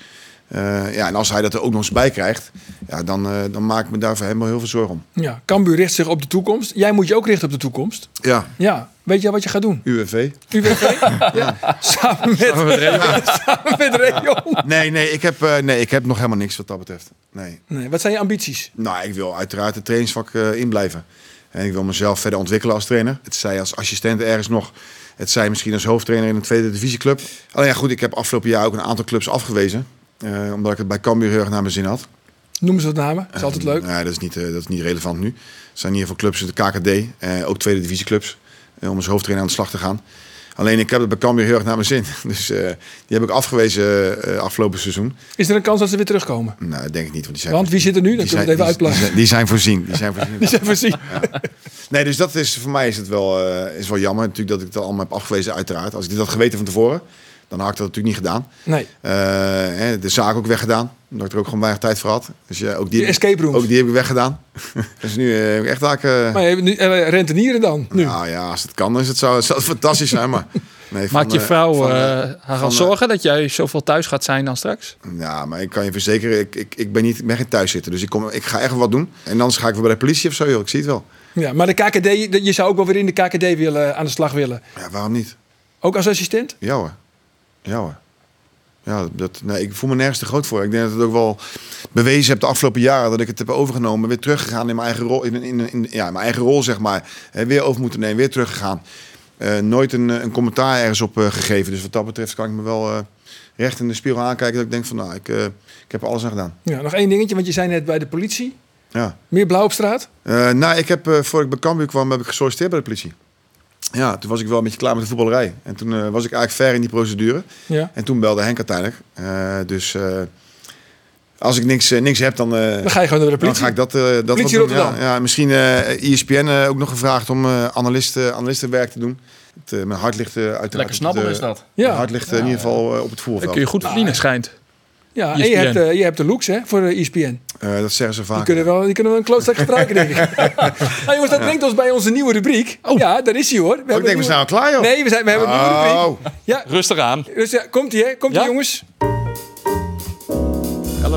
Eh, ja, en als hij dat er ook nog eens bij krijgt, ja, dan, eh, dan maak ik me daarvoor helemaal heel veel zorgen om. Ja, Cambuur richt zich op de toekomst. Jij moet je ook richten op de toekomst. Ja, Ja, weet je wat je gaat doen? UWV. UWV? ja. Samen met, samen met samen met Rayon. Nee, nee ik, heb, eh, nee, ik heb nog helemaal niks wat dat betreft. Nee. Nee, wat zijn je ambities? Nou, ik wil uiteraard het trainingsvak eh in blijven. En ik wil mezelf verder ontwikkelen als trainer. Het zij als assistent ergens nog. Het zij misschien als hoofdtrainer in een tweede divisieclub. Alleen ja, goed, ik heb afgelopen jaar ook een aantal clubs afgewezen. Eh, omdat ik het bij Cambuur heel erg naar mijn zin had. Noemen ze wat namen. Dat is altijd leuk. Ja, dat is niet, eh, dat is niet relevant nu. Er zijn ieder geval clubs in de KKD, eh, ook tweede divisieclubs, eh, om als hoofdtrainer aan de slag te gaan. Alleen ik heb het bij Cambuur heel erg naar mijn zin. Dus eh, die heb ik afgewezen eh, afgelopen seizoen. Is er een kans dat ze weer terugkomen? Nou, dat denk ik niet. Want, die zijn Want wie zit er nu? Dan die kunnen we het even die- die zijn- Die zijn voorzien. Die zijn voorzien. Die zijn voorzien. Nee, dus dat is voor mij is het wel, eh, is wel jammer natuurlijk dat ik het allemaal heb afgewezen, uiteraard. Als ik dit had geweten van tevoren, dan had ik dat natuurlijk niet gedaan. Nee. Eh, hè, de zaak ook weggedaan, omdat ik er ook gewoon weinig tijd voor had. Dus ja, ook die, Die escape rooms. Ook die heb ik weggedaan. dus nu eh, heb ik echt vaak... eh, Maar je nu eh, rentenieren dan? Nu. nou ja, als het kan, is het zou, zou het fantastisch zijn. Maar nee, van, Maakt je vrouw van, haar van, al eh, zorgen dat jij zoveel thuis gaat zijn dan straks? Ja, maar ik kan je verzekeren, ik, ik, ik ben niet ik ben geen thuiszitten. Dus ik, kom, ik ga echt wat doen. En anders ga ik weer bij de politie of zo, joh. Ik zie het wel. Ja, maar de KKD, je- je zou ook wel weer in de KKD willen, aan de slag willen. Ja, waarom niet? Ook als assistent? Ja hoor. Ja hoor. Ja, dat, nee, ik voel me nergens te groot voor. Ik denk dat het ook wel bewezen heb de afgelopen jaren dat ik het heb overgenomen. Weer teruggegaan in mijn eigen rol, in, in, in, ja, mijn eigen rol zeg maar. Weer over moeten nemen, weer teruggegaan. Eh, nooit een, een commentaar ergens op eh, gegeven. Dus wat dat betreft kan ik me wel eh, recht in de spiegel aankijken. Dat ik denk van nou, ik, ik heb er alles aan gedaan. Ja, nog één dingetje, want je zei net bij de politie. Ja. Meer blauw op straat? Nou, ik heb, voor ik bij Cambuur kwam, heb ik gesolliciteerd bij de politie. Ja, toen was ik wel een beetje klaar met de voetballerij. En toen eh, was ik eigenlijk ver in die procedure. Ja. En toen belde Henk uiteindelijk. Eh, dus eh, als ik niks, niks heb, dan, eh, Dan ga je gewoon naar de dan ga ik dat, eh dat wat Politie doen. Ja, Rotterdam. ja, misschien eh ESPN eh, ook nog gevraagd om eh analisten, analistenwerk te doen. Het, eh, mijn hart ligt uiteraard... Lekker de- is dat. Ja. Mijn hart ligt in ieder geval eh, op het voerveld. kun je goed verdienen, schijnt. Ja, en je ESPN. hebt, eh, je hebt de looks hè, voor de ESPN. Eh, dat zeggen ze Die vaak. kunnen, wel, die kunnen we een klootzak gebruiken, denk ik. nou jongens, dat brengt ons bij onze nieuwe rubriek. Ja, daar is hij hoor. We Oh, hebben ik denk, we zijn al klaar, joh. Nee, we, zijn, we hebben een nieuwe Oh. rubriek. Ja, Rustig aan. dus ja, komt ie hè, komt ie Ja? jongens.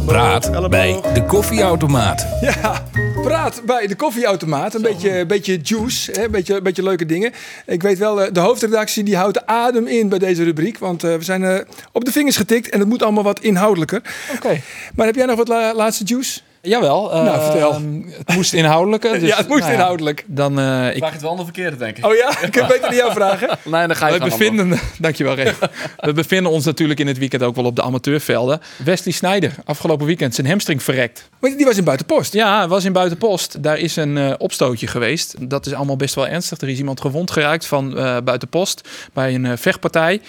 Praat bij de koffieautomaat. Ja, praat bij de koffieautomaat. Een beetje, een beetje juice, hè? Een, beetje, een beetje leuke dingen. Ik weet wel, eh, de hoofdredactie die houdt de adem in bij deze rubriek. Want eh, we zijn eh, op de vingers getikt en het moet allemaal wat inhoudelijker. Oké. Maar heb jij nog wat la- laatste juice? Jawel. eh, Nou, vertel. Het moest inhoudelijker. Dus, ja, het moest nou ja, inhoudelijk. Dan, eh, ik, Vraag het wel aan de verkeerde, denk ik. Oh ja, ik heb beter aan jou vragen. Nee, dan ga je we bevinden, dankjewel Ray. We bevinden ons natuurlijk in het weekend ook wel op de amateurvelden. Wesley Sneijder, afgelopen weekend zijn hamstring verrekt. Maar die was in buitenpost. Ja, hij was in buitenpost. Daar is een eh, opstootje geweest. Dat is allemaal best wel ernstig. Er is iemand gewond geraakt van eh, buitenpost bij een vechtpartij.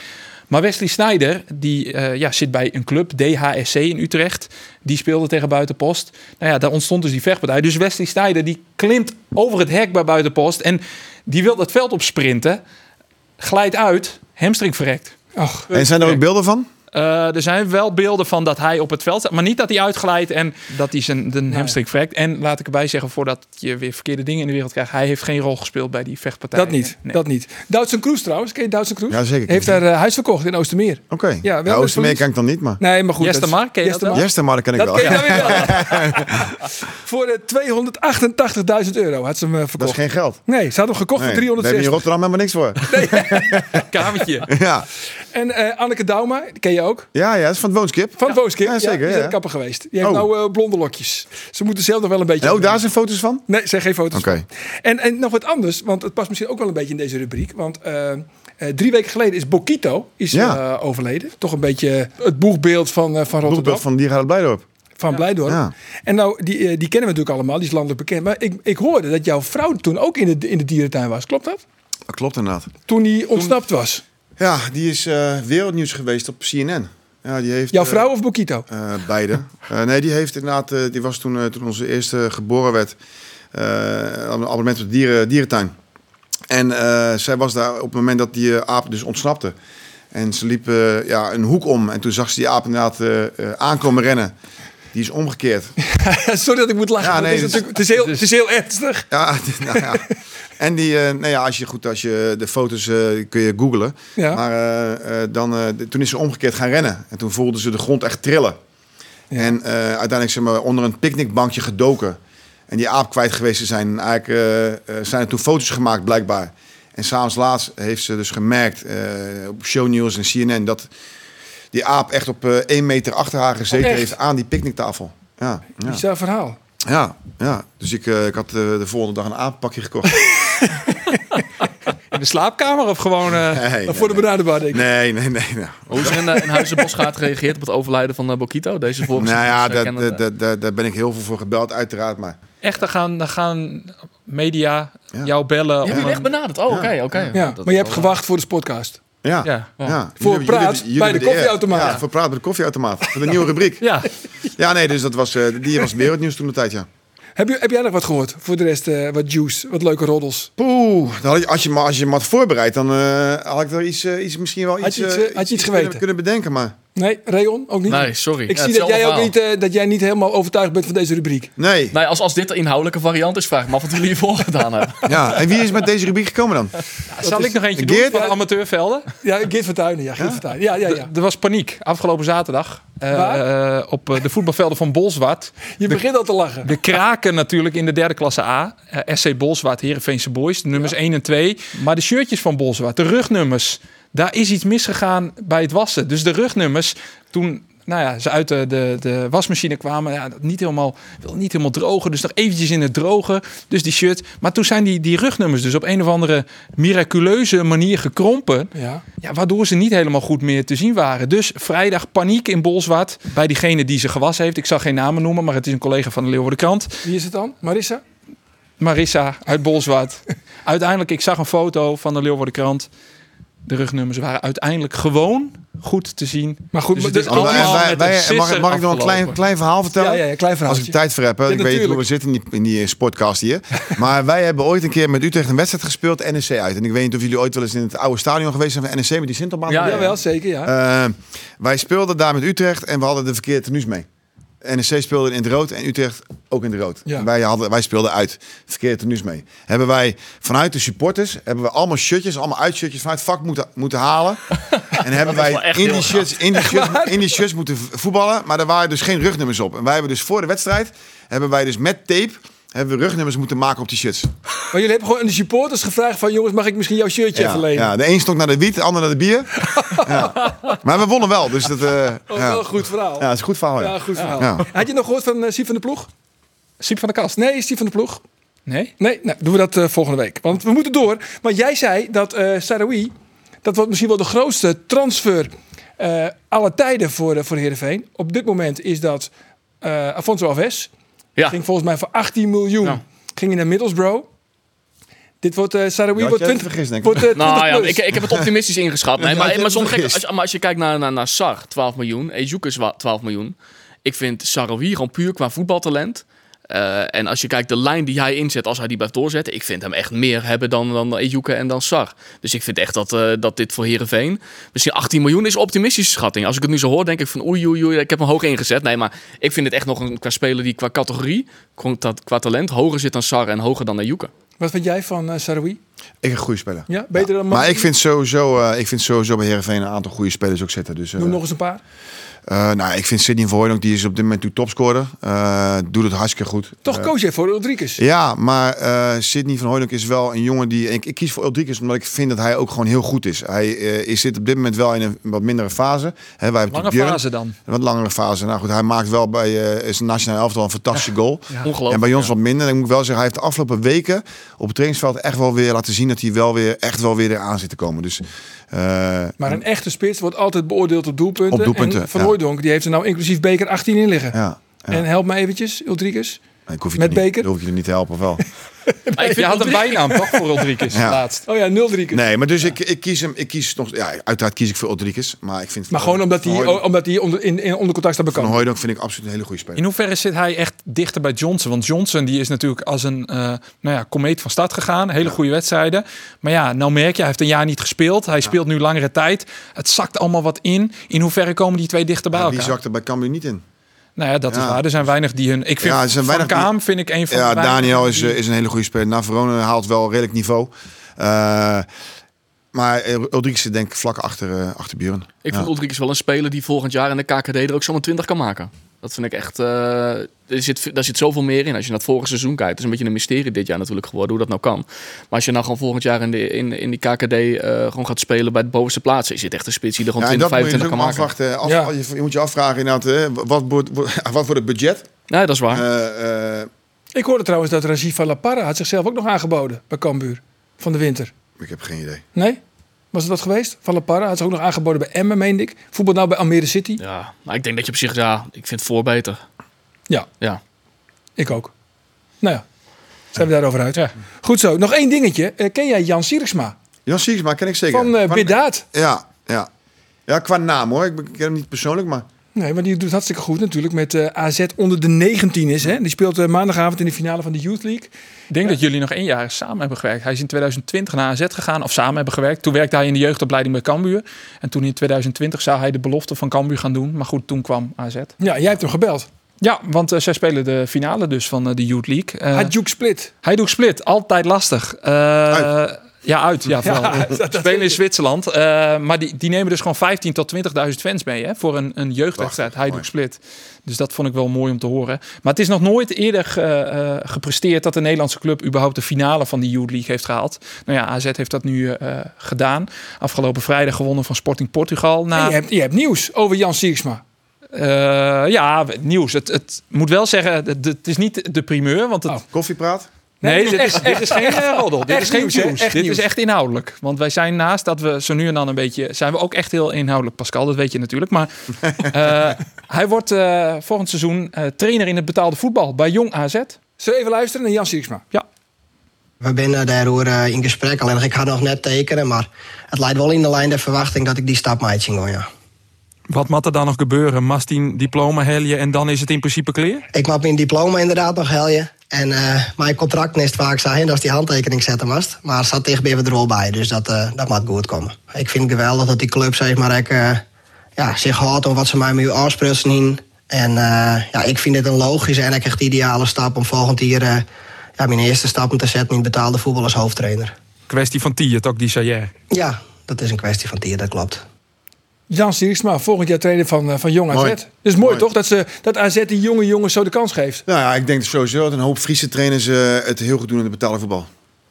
Maar Wesley Sneijder, die eh, ja, zit bij een club, DHSC in Utrecht. Die speelde tegen Buitenpost. Nou ja, daar ontstond dus die vechtpartij. Dus Wesley Sneijder, die klimt over het hek bij Buitenpost. En die wil dat veld op sprinten. Glijdt uit, hamstring verrekt. Ach, En zijn er ook beelden van? Eh, er zijn wel beelden van dat hij op het veld staat. Maar niet dat hij uitglijdt en dat hij zijn de hamstring verrekt. En laat ik erbij zeggen, voordat je weer verkeerde dingen in de wereld krijgt. Hij heeft geen rol gespeeld bij die vechtpartij. dat niet. Nee. Dat niet. Doutzen Kroes trouwens. Ken je Doutzen Kroes? Ja, zeker. Heeft daar eh, huis verkocht in Oostermeer. Oké. Ja, Ja, wel Oostermeer eens ken ik dan niet, maar... Nee, maar goed. Jester dat is- Maar, ken je dat ken ik Dat wel. ken je dan weer wel. Voor eh, 288.000 euro had ze hem eh, Dat is verkocht. geen geld. Nee, ze had hem gekocht Nee, voor daar heb je in 360. Rotterdam helemaal niks voor. Kamertje. Ja. En eh, Anneke Dauma, die ken je ook. Ja, ja, dat is van het woonskip. Van Wooskip. Ja, zeker, die is ja. de kapper geweest. Die heeft Oh. nou eh, blonde lokjes. Ze moeten zelf nog wel een beetje... En ook daar zijn foto's van? Nee, zijn geen foto's Oké. van. En, en nog wat anders, want het past misschien ook wel een beetje in deze rubriek. Want eh, eh, drie weken geleden is Bokito is, Ja. eh, overleden. Toch een beetje het boegbeeld van, eh, van Rotterdam. Boekbeeld van Dier gaat het Blijdorp. Van Blijdorp. Ja. En nou, die, die kennen we natuurlijk allemaal, die is landelijk bekend. Maar ik, ik hoorde dat jouw vrouw toen ook in de, in de dierentuin was. Klopt dat? Dat klopt inderdaad. Toen die ontsnapt was. Ja, die is eh, wereldnieuws geweest op CNN. Ja, die heeft, Jouw eh, vrouw of Bokito? eh, beide. Nee, die heeft inderdaad, die was toen, toen onze eerste geboren werd, een abonnement op de dieren, dierentuin. En zij was daar op het moment dat die aap dus ontsnapte. En ze liep ja, een hoek om en toen zag ze die aap inderdaad aankomen rennen. Die is omgekeerd. Sorry dat ik moet lachen. Ja, nee, het, is het, is heel, het is heel ernstig. Ja, nou ja. En die, eh, nou ja, als je goed, als je de foto's eh, kun je googlen. Ja. Maar eh, dan, toen is ze omgekeerd gaan rennen. En toen voelde ze de grond echt trillen. En uiteindelijk zijn we onder een picknickbankje gedoken. En die aap kwijt geweest te zijn. En eigenlijk zijn er toen foto's gemaakt, blijkbaar. En s'avonds laatst heeft ze dus gemerkt op shownieuws en CNN... dat die aap echt op één meter achter haar gezeten Oh, heeft aan die picknicktafel. Ja, ja. Bizar verhaal. ja, ja. Dus ik, ik had de volgende dag een apenpakje gekocht. In de slaapkamer of gewoon... eh, Nee, voor de benaderbaar, denk ik. nee, nee, nee. nou. Hoe is er in, eh, in Huizenbosgaard gereageerd op het overlijden van uh, Bokito? Deze volgens Nou ja, daar, ben ik heel veel voor gebeld, uiteraard. Maar Echt, dan gaan, dan gaan media jou bellen. Je om hebt je een- echt benaderd. Oh, oké, oké. Ja, maar je hebt gewacht voor de podcast. ja, Ja. ja. Voor Jullie- praat jullie- jullie bij de koffieautomaat. Ja, voor praat bij de koffieautomaat. Voor de nieuwe rubriek. Ja, Ja, nee, dus dat was, eh, die was wereldnieuws toen de tijd, ja. Heb, je, heb jij nog wat gehoord? Voor de rest eh, wat juice, wat leuke roddels. Poeh, dan had je, als, je, als je me had voorbereid, dan eh, had ik er iets, eh, iets misschien wel Had iets, je iets, had je iets kunnen- geweten? kunnen bedenken. Maar Nee, Rayon ook niet? Nee, sorry. Ik Ja, zie dat jij, ook niet, eh, dat jij niet helemaal overtuigd bent van deze rubriek. nee. Nee, als, als dit de inhoudelijke variant is, vraag ik me af wat jullie hiervoor gedaan hebben. Ja, en wie is met deze rubriek gekomen dan? zal ik nog eentje doen Geert? van de amateurvelden? Ja, Geert Vertuinen. Ja, Geert Vertuinen. Ja, ja, ja. Er was paniek afgelopen zaterdag eh, eh, op de voetbalvelden van Bolsward. Je begint al te lachen. De kraken natuurlijk in de derde klasse A. SC Bolsward, Heerenveense Boys, nummers 1 en 2. Maar de shirtjes van Bolsward, de rugnummers, daar is iets misgegaan bij het wassen. Dus de rugnummers, toen nou ja, ze uit de, de, de wasmachine kwamen, ja, niet helemaal, wil niet helemaal drogen. Dus nog eventjes in het drogen. Dus die shirt. Maar toen zijn die, die rugnummers dus op een of andere miraculeuze manier gekrompen. Ja. Ja, waardoor ze niet helemaal goed meer te zien waren. Dus vrijdag paniek in Bolsward bij diegene die ze gewassen heeft. Ik zal geen namen noemen, maar het is een collega van de Leeuwardenkrant. Wie is het dan? Marissa? Marissa uit Bolsward. uiteindelijk, ik zag een foto van de Leeuwardenkrant. De rugnummers waren uiteindelijk gewoon goed te zien. Maar goed, Dus maar het is de- Wij- allemaal wij- met wij- een mag, ik nog een klein, klein verhaal vertellen? Ja, ja, ja, klein verhaaltje. Als ik de tijd voor heb, hè. Ja, ik weet hoe natuurlijk. we zitten in die, in die sportcast hier. maar wij hebben ooit een keer met Utrecht een wedstrijd gespeeld, NEC uit. En ik weet niet of jullie ooit wel eens in het oude stadion geweest zijn van NEC met die Sintelbaan. Ja, ja. Jawel, zeker, ja. Eh, wij speelden daar met Utrecht en we hadden de verkeerde tenues mee. NEC speelde in het rood en Utrecht ook in het rood. Ja. En Wij, hadden, wij speelden uit. Verkeerde tenues mee. Hebben wij vanuit de supporters hebben we allemaal shirtjes, allemaal uitshirtjes vanuit het vak moeten, moeten halen. en hebben wij in die, shirts, in, die shirts, in die shirts moeten voetballen. Maar er waren dus geen rugnummers op. En wij hebben dus voor de wedstrijd hebben wij dus met tape hebben we rugnummers moeten maken op die shirts. Maar jullie hebben gewoon aan de supporters gevraagd van... jongens, mag ik misschien jouw shirtje Ja, even lenen? ja, de een stonk naar de wiet, de ander naar de bier. ja. Maar we wonnen wel, dus dat, eh, Oh, ja. wel een goed verhaal. ja, dat is een goed verhaal. Ja. Ja, goed verhaal. Ja. Had je nog gehoord van uh, Siep van de Ploeg? Siep van de Kast. Nee, Siep van de Ploeg. Nee? Nee, nou, doen we dat eh, volgende week. Want we moeten door. Maar jij zei dat eh Sarawi... dat wordt misschien wel de grootste transfer... eh aller tijden voor, uh, voor Heerenveen. Op dit moment is dat eh Afonso Alves. Ja. Ging volgens mij voor 18 miljoen. Ja. Ging hij naar Middlesbrough. Dit wordt uh, Sarawi Ja, wordt had jij 20, vergist, denk ik. wordt, uh, 20 Nou ja, ik, ik heb het optimistisch ingeschat. Nee, maar, maar, vergist. als, maar als je kijkt naar, naar, naar Sar, 12 miljoen. Ejuke is wa- 12 miljoen. Ik vind Sarawi gewoon puur qua voetbaltalent. Eh, en als je kijkt de lijn die hij inzet, als hij die blijft doorzetten, ik vind hem echt meer hebben dan, dan Ejuke en dan Sar. Dus ik vind echt dat, eh, dat dit voor Herenveen misschien 18 miljoen is optimistische schatting. Als ik het nu zo hoor, denk ik van oei oei oei, ik heb hem hoog ingezet. Nee, maar ik vind het echt nog een qua speler die qua categorie, qua, talent, hoger zit dan Sar en hoger dan Ejuke. Wat vind jij van uh, Sarawi? Ik een goede speler. Ja, beter dan Maar ik vind sowieso, uh, ik vind sowieso bij Heerenveen een aantal goede spelers ook zitten. Dus, uh, Noem nog eens een paar. Uh, nou, ik vind Sidney Verhooydonk, die is op dit moment nu topscorer. Uh, doet het hartstikke goed. Toch koos je voor Ulrikes? Ja, maar uh, Sidney van Hooydonk is wel een jongen die... Ik, ik kies voor Ulrikes omdat ik vind dat hij ook gewoon heel goed is. Hij is, zit op dit moment wel in een wat mindere fase. Hè, wij Lange Björn, fase dan? Een wat langere fase. Nou goed, hij maakt wel bij uh, zijn nationale elftal een fantastische ja. goal. Ja. Ongelooflijk. En bij ons ja. wat minder. En ik moet wel zeggen, hij heeft de afgelopen weken op het trainingsveld echt wel weer laten zien dat hij wel weer echt wel weer eraan zit te komen. Dus... Uh, maar een echte spits wordt altijd beoordeeld op doelpunten. Op doelpunten en Van ja. Hooydonk, die heeft er nou inclusief beker 18 in liggen. Ja, ja. En help me eventjes, Ulrikes. Nee, ik hoef je Met niet, beker? hoef je er niet te helpen, of wel? nee, je had een bijnaam toch voor ja. laatst? Oh ja, Nuldrikes. Nee, maar dus ja. ik, ik kies hem. Ik kies nog. Ja, uiteraard kies ik voor Ulrikes. Maar ik vind. Maar gewoon omdat hij, omdat hij onder, in, in onder contact staat bekend. Van Hooydonk vind ik absoluut een hele goede speler. In hoeverre zit hij echt dichter bij Johnson? Want Johnson die is natuurlijk als een uh, nou ja, komeet van start gegaan. Hele ja. goede wedstrijden. Maar ja, nou merk je, hij heeft een jaar niet gespeeld. Hij speelt nu langere tijd. Het zakt allemaal wat in. In hoeverre komen die twee dichter bij elkaar? Wie zakt er bij Cambuur niet in? Nou ja, dat ja. is waar. Er zijn weinig die hun. Ik vind ja, Van weinig Kaam die... vind ik een van ja, de Daniel is, die... is een hele goede speler. Navarone haalt wel redelijk niveau. Uh, maar Ulrikes zit denk ik vlak achter, uh, achter Björn. Ik vind ja. Wel een speler die volgend jaar in de KKD er ook zo'n 20 kan maken. Dat vind ik echt... eh, er, zit, daar zit zoveel meer in. Als je naar het vorige seizoen kijkt. Het is een beetje een mysterie dit jaar natuurlijk geworden hoe dat nou kan. Maar als je nou gewoon volgend jaar in, de, in, in die KKD eh, gewoon gaat spelen bij de bovenste plaatsen. Is het echt een spits die er gewoon Ja, en 20, dat moet je 25 dus kan maken. afwachten. Af- je, je moet je afvragen inderdaad, hè, wat, wordt, wat wordt het budget? Nee, dat is waar. Eh, eh, Ik hoorde trouwens dat Rajiv van La Parra had zichzelf ook nog aangeboden bij Cambuur van de winter. ik heb geen idee. Nee? Was het dat geweest? Van La Parra had zich ook nog aangeboden bij Emmen, meende ik. Voetbal nou bij Almere City. Ja, maar ik denk dat je op zich... Ja, ik vind het voor beter. Ja, Ja. ik ook. Nou ja, zijn we daarover uit. Goed zo. Nog één dingetje. Eh, ken jij Jan Siersma Jan Siegsma ken ik zeker. van Qua- Bidaat? Ja, ja. Ja, qua naam hoor. Ik ken hem niet persoonlijk, maar... Nee, maar die doet het hartstikke goed natuurlijk met eh, AZ onder de 19 is. Hè? Die speelt eh, maandagavond in de finale van de Youth League. Ik denk dat jullie nog één jaar samen hebben gewerkt. Hij is in 2020 naar AZ gegaan, of samen hebben gewerkt. Toen werkte hij in de jeugdopleiding bij Cambuur. En toen in 2020 zou hij de belofte van Cambuur gaan doen. Maar goed, toen kwam AZ. Ja, jij hebt hem gebeld. Ja, want eh, zij spelen de finale dus van de Youth League. Eh Hajduk Split. hij doet split, altijd lastig. Eh, Ja, uit. Ja. Ja, dat- dat Spelen in Zwitserland. Eh, maar die, die nemen dus gewoon 15 tot 20.000 fans mee hè, voor een, een jeugdwedstrijd. Hij doet split. Dus dat vond ik wel mooi om te horen. Maar het is nog nooit eerder ge- eh, gepresteerd dat de Nederlandse club überhaupt de finale van die Youth League heeft gehaald. Nou ja, AZ heeft dat nu eh, gedaan. Afgelopen vrijdag gewonnen van Sporting Portugal. Na, je, hebt, je hebt nieuws over Jan Siersma. eh, ja, nieuws. Het, het moet wel zeggen, het, het is niet de primeur. Want het, Koffiepraat? Nee, dit, is, echt- dit is geen eh, roddel. Dit echt is geen nieuws, dit nieuws. is echt inhoudelijk. Want wij zijn naast dat we zo nu en dan een beetje... zijn we ook echt heel inhoudelijk, Pascal. Dat weet je natuurlijk. Maar eh, hij wordt eh, volgend seizoen eh, trainer in het betaalde voetbal bij Jong AZ. Zullen we even luisteren naar Jan Siersma? Ja. We zijn daarover eh, in gesprek. Alleen ik ga nog net tekenen. Maar het leidt wel in de lijn der verwachting dat ik die stap maak ging, ja. Wat moet er dan nog gebeuren? Mast die een diploma helje en dan is het in principe clear? Ik mag mijn diploma inderdaad nog helje. En eh, mijn contract is vaak zijn dat die handtekening zetten moest. Maar er zat dichtbij wat rol bij, dus dat, eh, dat moet goed komen. Ik vind het geweldig dat die club zeg maar, ik, eh, ja, zich houdt om wat ze mij nu afsprutsen in. En ja, ik vind dit een logische en echt ideale stap om volgend jaar ja, mijn eerste stappen te zetten in betaalde voetbal als hoofdtrainer. Kwestie van Tiet, ook die zei jij. Ja, dat is een kwestie van tier, dat klopt. Jan Siersma, volgend jaar trainer van, eh, van Jong AZ. Mooi. Dat is mooi, Mooi. toch? Dat, ze, dat AZ die jonge jongens zo de kans geeft. Nou ja, ik denk sowieso dat een hoop Friese trainers eh, het heel goed doen in het betaalde voetbal.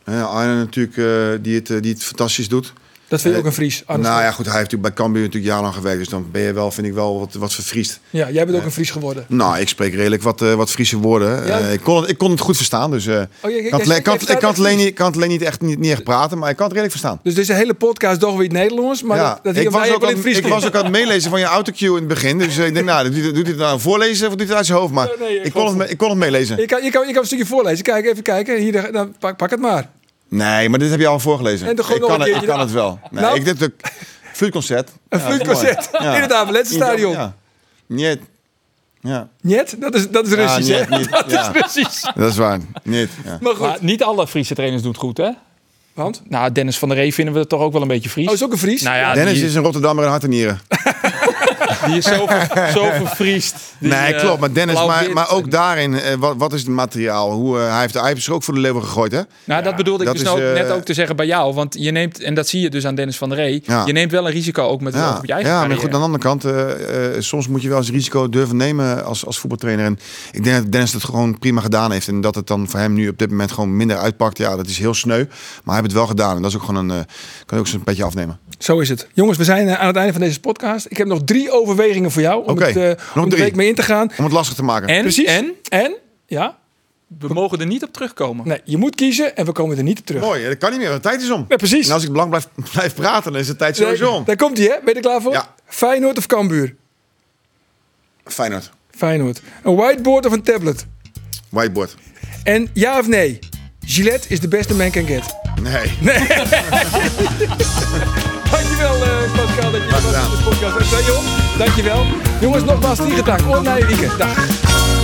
Arne natuurlijk, eh, die, het, die het fantastisch doet. Dat vind je Eh, ook een Fries. Nou ja, goed, hij heeft natuurlijk bij Cambuur natuurlijk jarenlang gewerkt. Dus dan ben je wel, vind ik wel, wat, wat verfriest. Ja, jij bent ook een Fries geworden. Nou, ik spreek redelijk wat, eh, wat Friese woorden. Ja? Eh, ik, kon het, ik kon het goed verstaan. Dus, eh, ik kan het alleen niet- kan het alleen niet echt, niet, niet echt praten, maar ik kan het redelijk verstaan. Dus deze hele podcast toch weer het Nederlands. Maar ja, dat, dat ik, was ook in Fries ik was ook aan het meelezen van je autocue in het begin. Dus ik denk, nou, doet het nou voorlezen of doet hij het uit zijn hoofd? Maar nee, ik kon het, ik kon het meelezen. Ik kan, je, kan, je kan een stukje voorlezen. Kijk, even kijken. Hier, dan, pak, pak het maar. Nee, maar dit heb je al voorgelezen. En ik kan, een het, ik kan het wel. Nee, Nou? ik dit ook. Fluitconcert. Een Ja, fluitconcert. Ja. in het Abelense stadion. Ja. Niet. Ja. Niet? Dat is, dat is Russisch, hè? niet, niet, Dat ja. is Russisch. Dat is waar. Niet. Ja. Maar goed. Maar niet alle Friese trainers doen het goed, hè? Want? Nou, Dennis van der Ree vinden we toch ook wel een beetje Fries. Oh, is ook een Fries? Nou ja, Dennis die, is een Rotterdammer in hart en nieren. die is zo, ver- zo vervriest. Die, nee, eh, klopt. Maar Dennis, maar, maar ook daarin, eh, wat, wat is het materiaal? Hoe, eh, hij heeft de Ijpers ook voor de leeuwen gegooid, hè? Nou, dat bedoelde ik dat dus is, nou net ook te zeggen bij jou. Want je neemt, en dat zie je dus aan Dennis van der Ree, Ja. je neemt wel een risico ook met Ja, op je eigen ja maar carrière. goed, aan de andere kant, soms moet je wel eens risico durven nemen als, als voetbaltrainer. En ik denk dat Dennis het gewoon prima gedaan heeft. En dat het dan voor hem nu op dit moment gewoon minder uitpakt. Ja, dat is heel sneu. Maar hij heeft het wel gedaan. En dat is ook gewoon een, kan je ook zo'n petje afnemen. Zo is het. Jongens, we zijn aan het einde van deze podcast. Ik heb nog drie overwegingen voor jou. Om, Oké, het, eh, om de week mee in te gaan. Om het lastig te maken. En, Precies. en En? Ja? we mogen er niet op terugkomen. Nee, je moet kiezen en we komen er niet op terug. Mooi, dat kan niet meer. want De tijd is om. Ja, precies. En als ik belang blijf, blijf praten, dan is de tijd sowieso om. Daar komt hij, hè? Ben je er klaar voor? Ja. Feyenoord of Cambuur? Feyenoord. Feyenoord. Een whiteboard of een tablet? Whiteboard. En ja of nee? Gillette is de beste man can get. Nee. Dankjewel, eh Pascal, dat je was in de podcast. En Jon, dankjewel. Jongens, nogmaals, vliegen dank. Online weekend. Dag.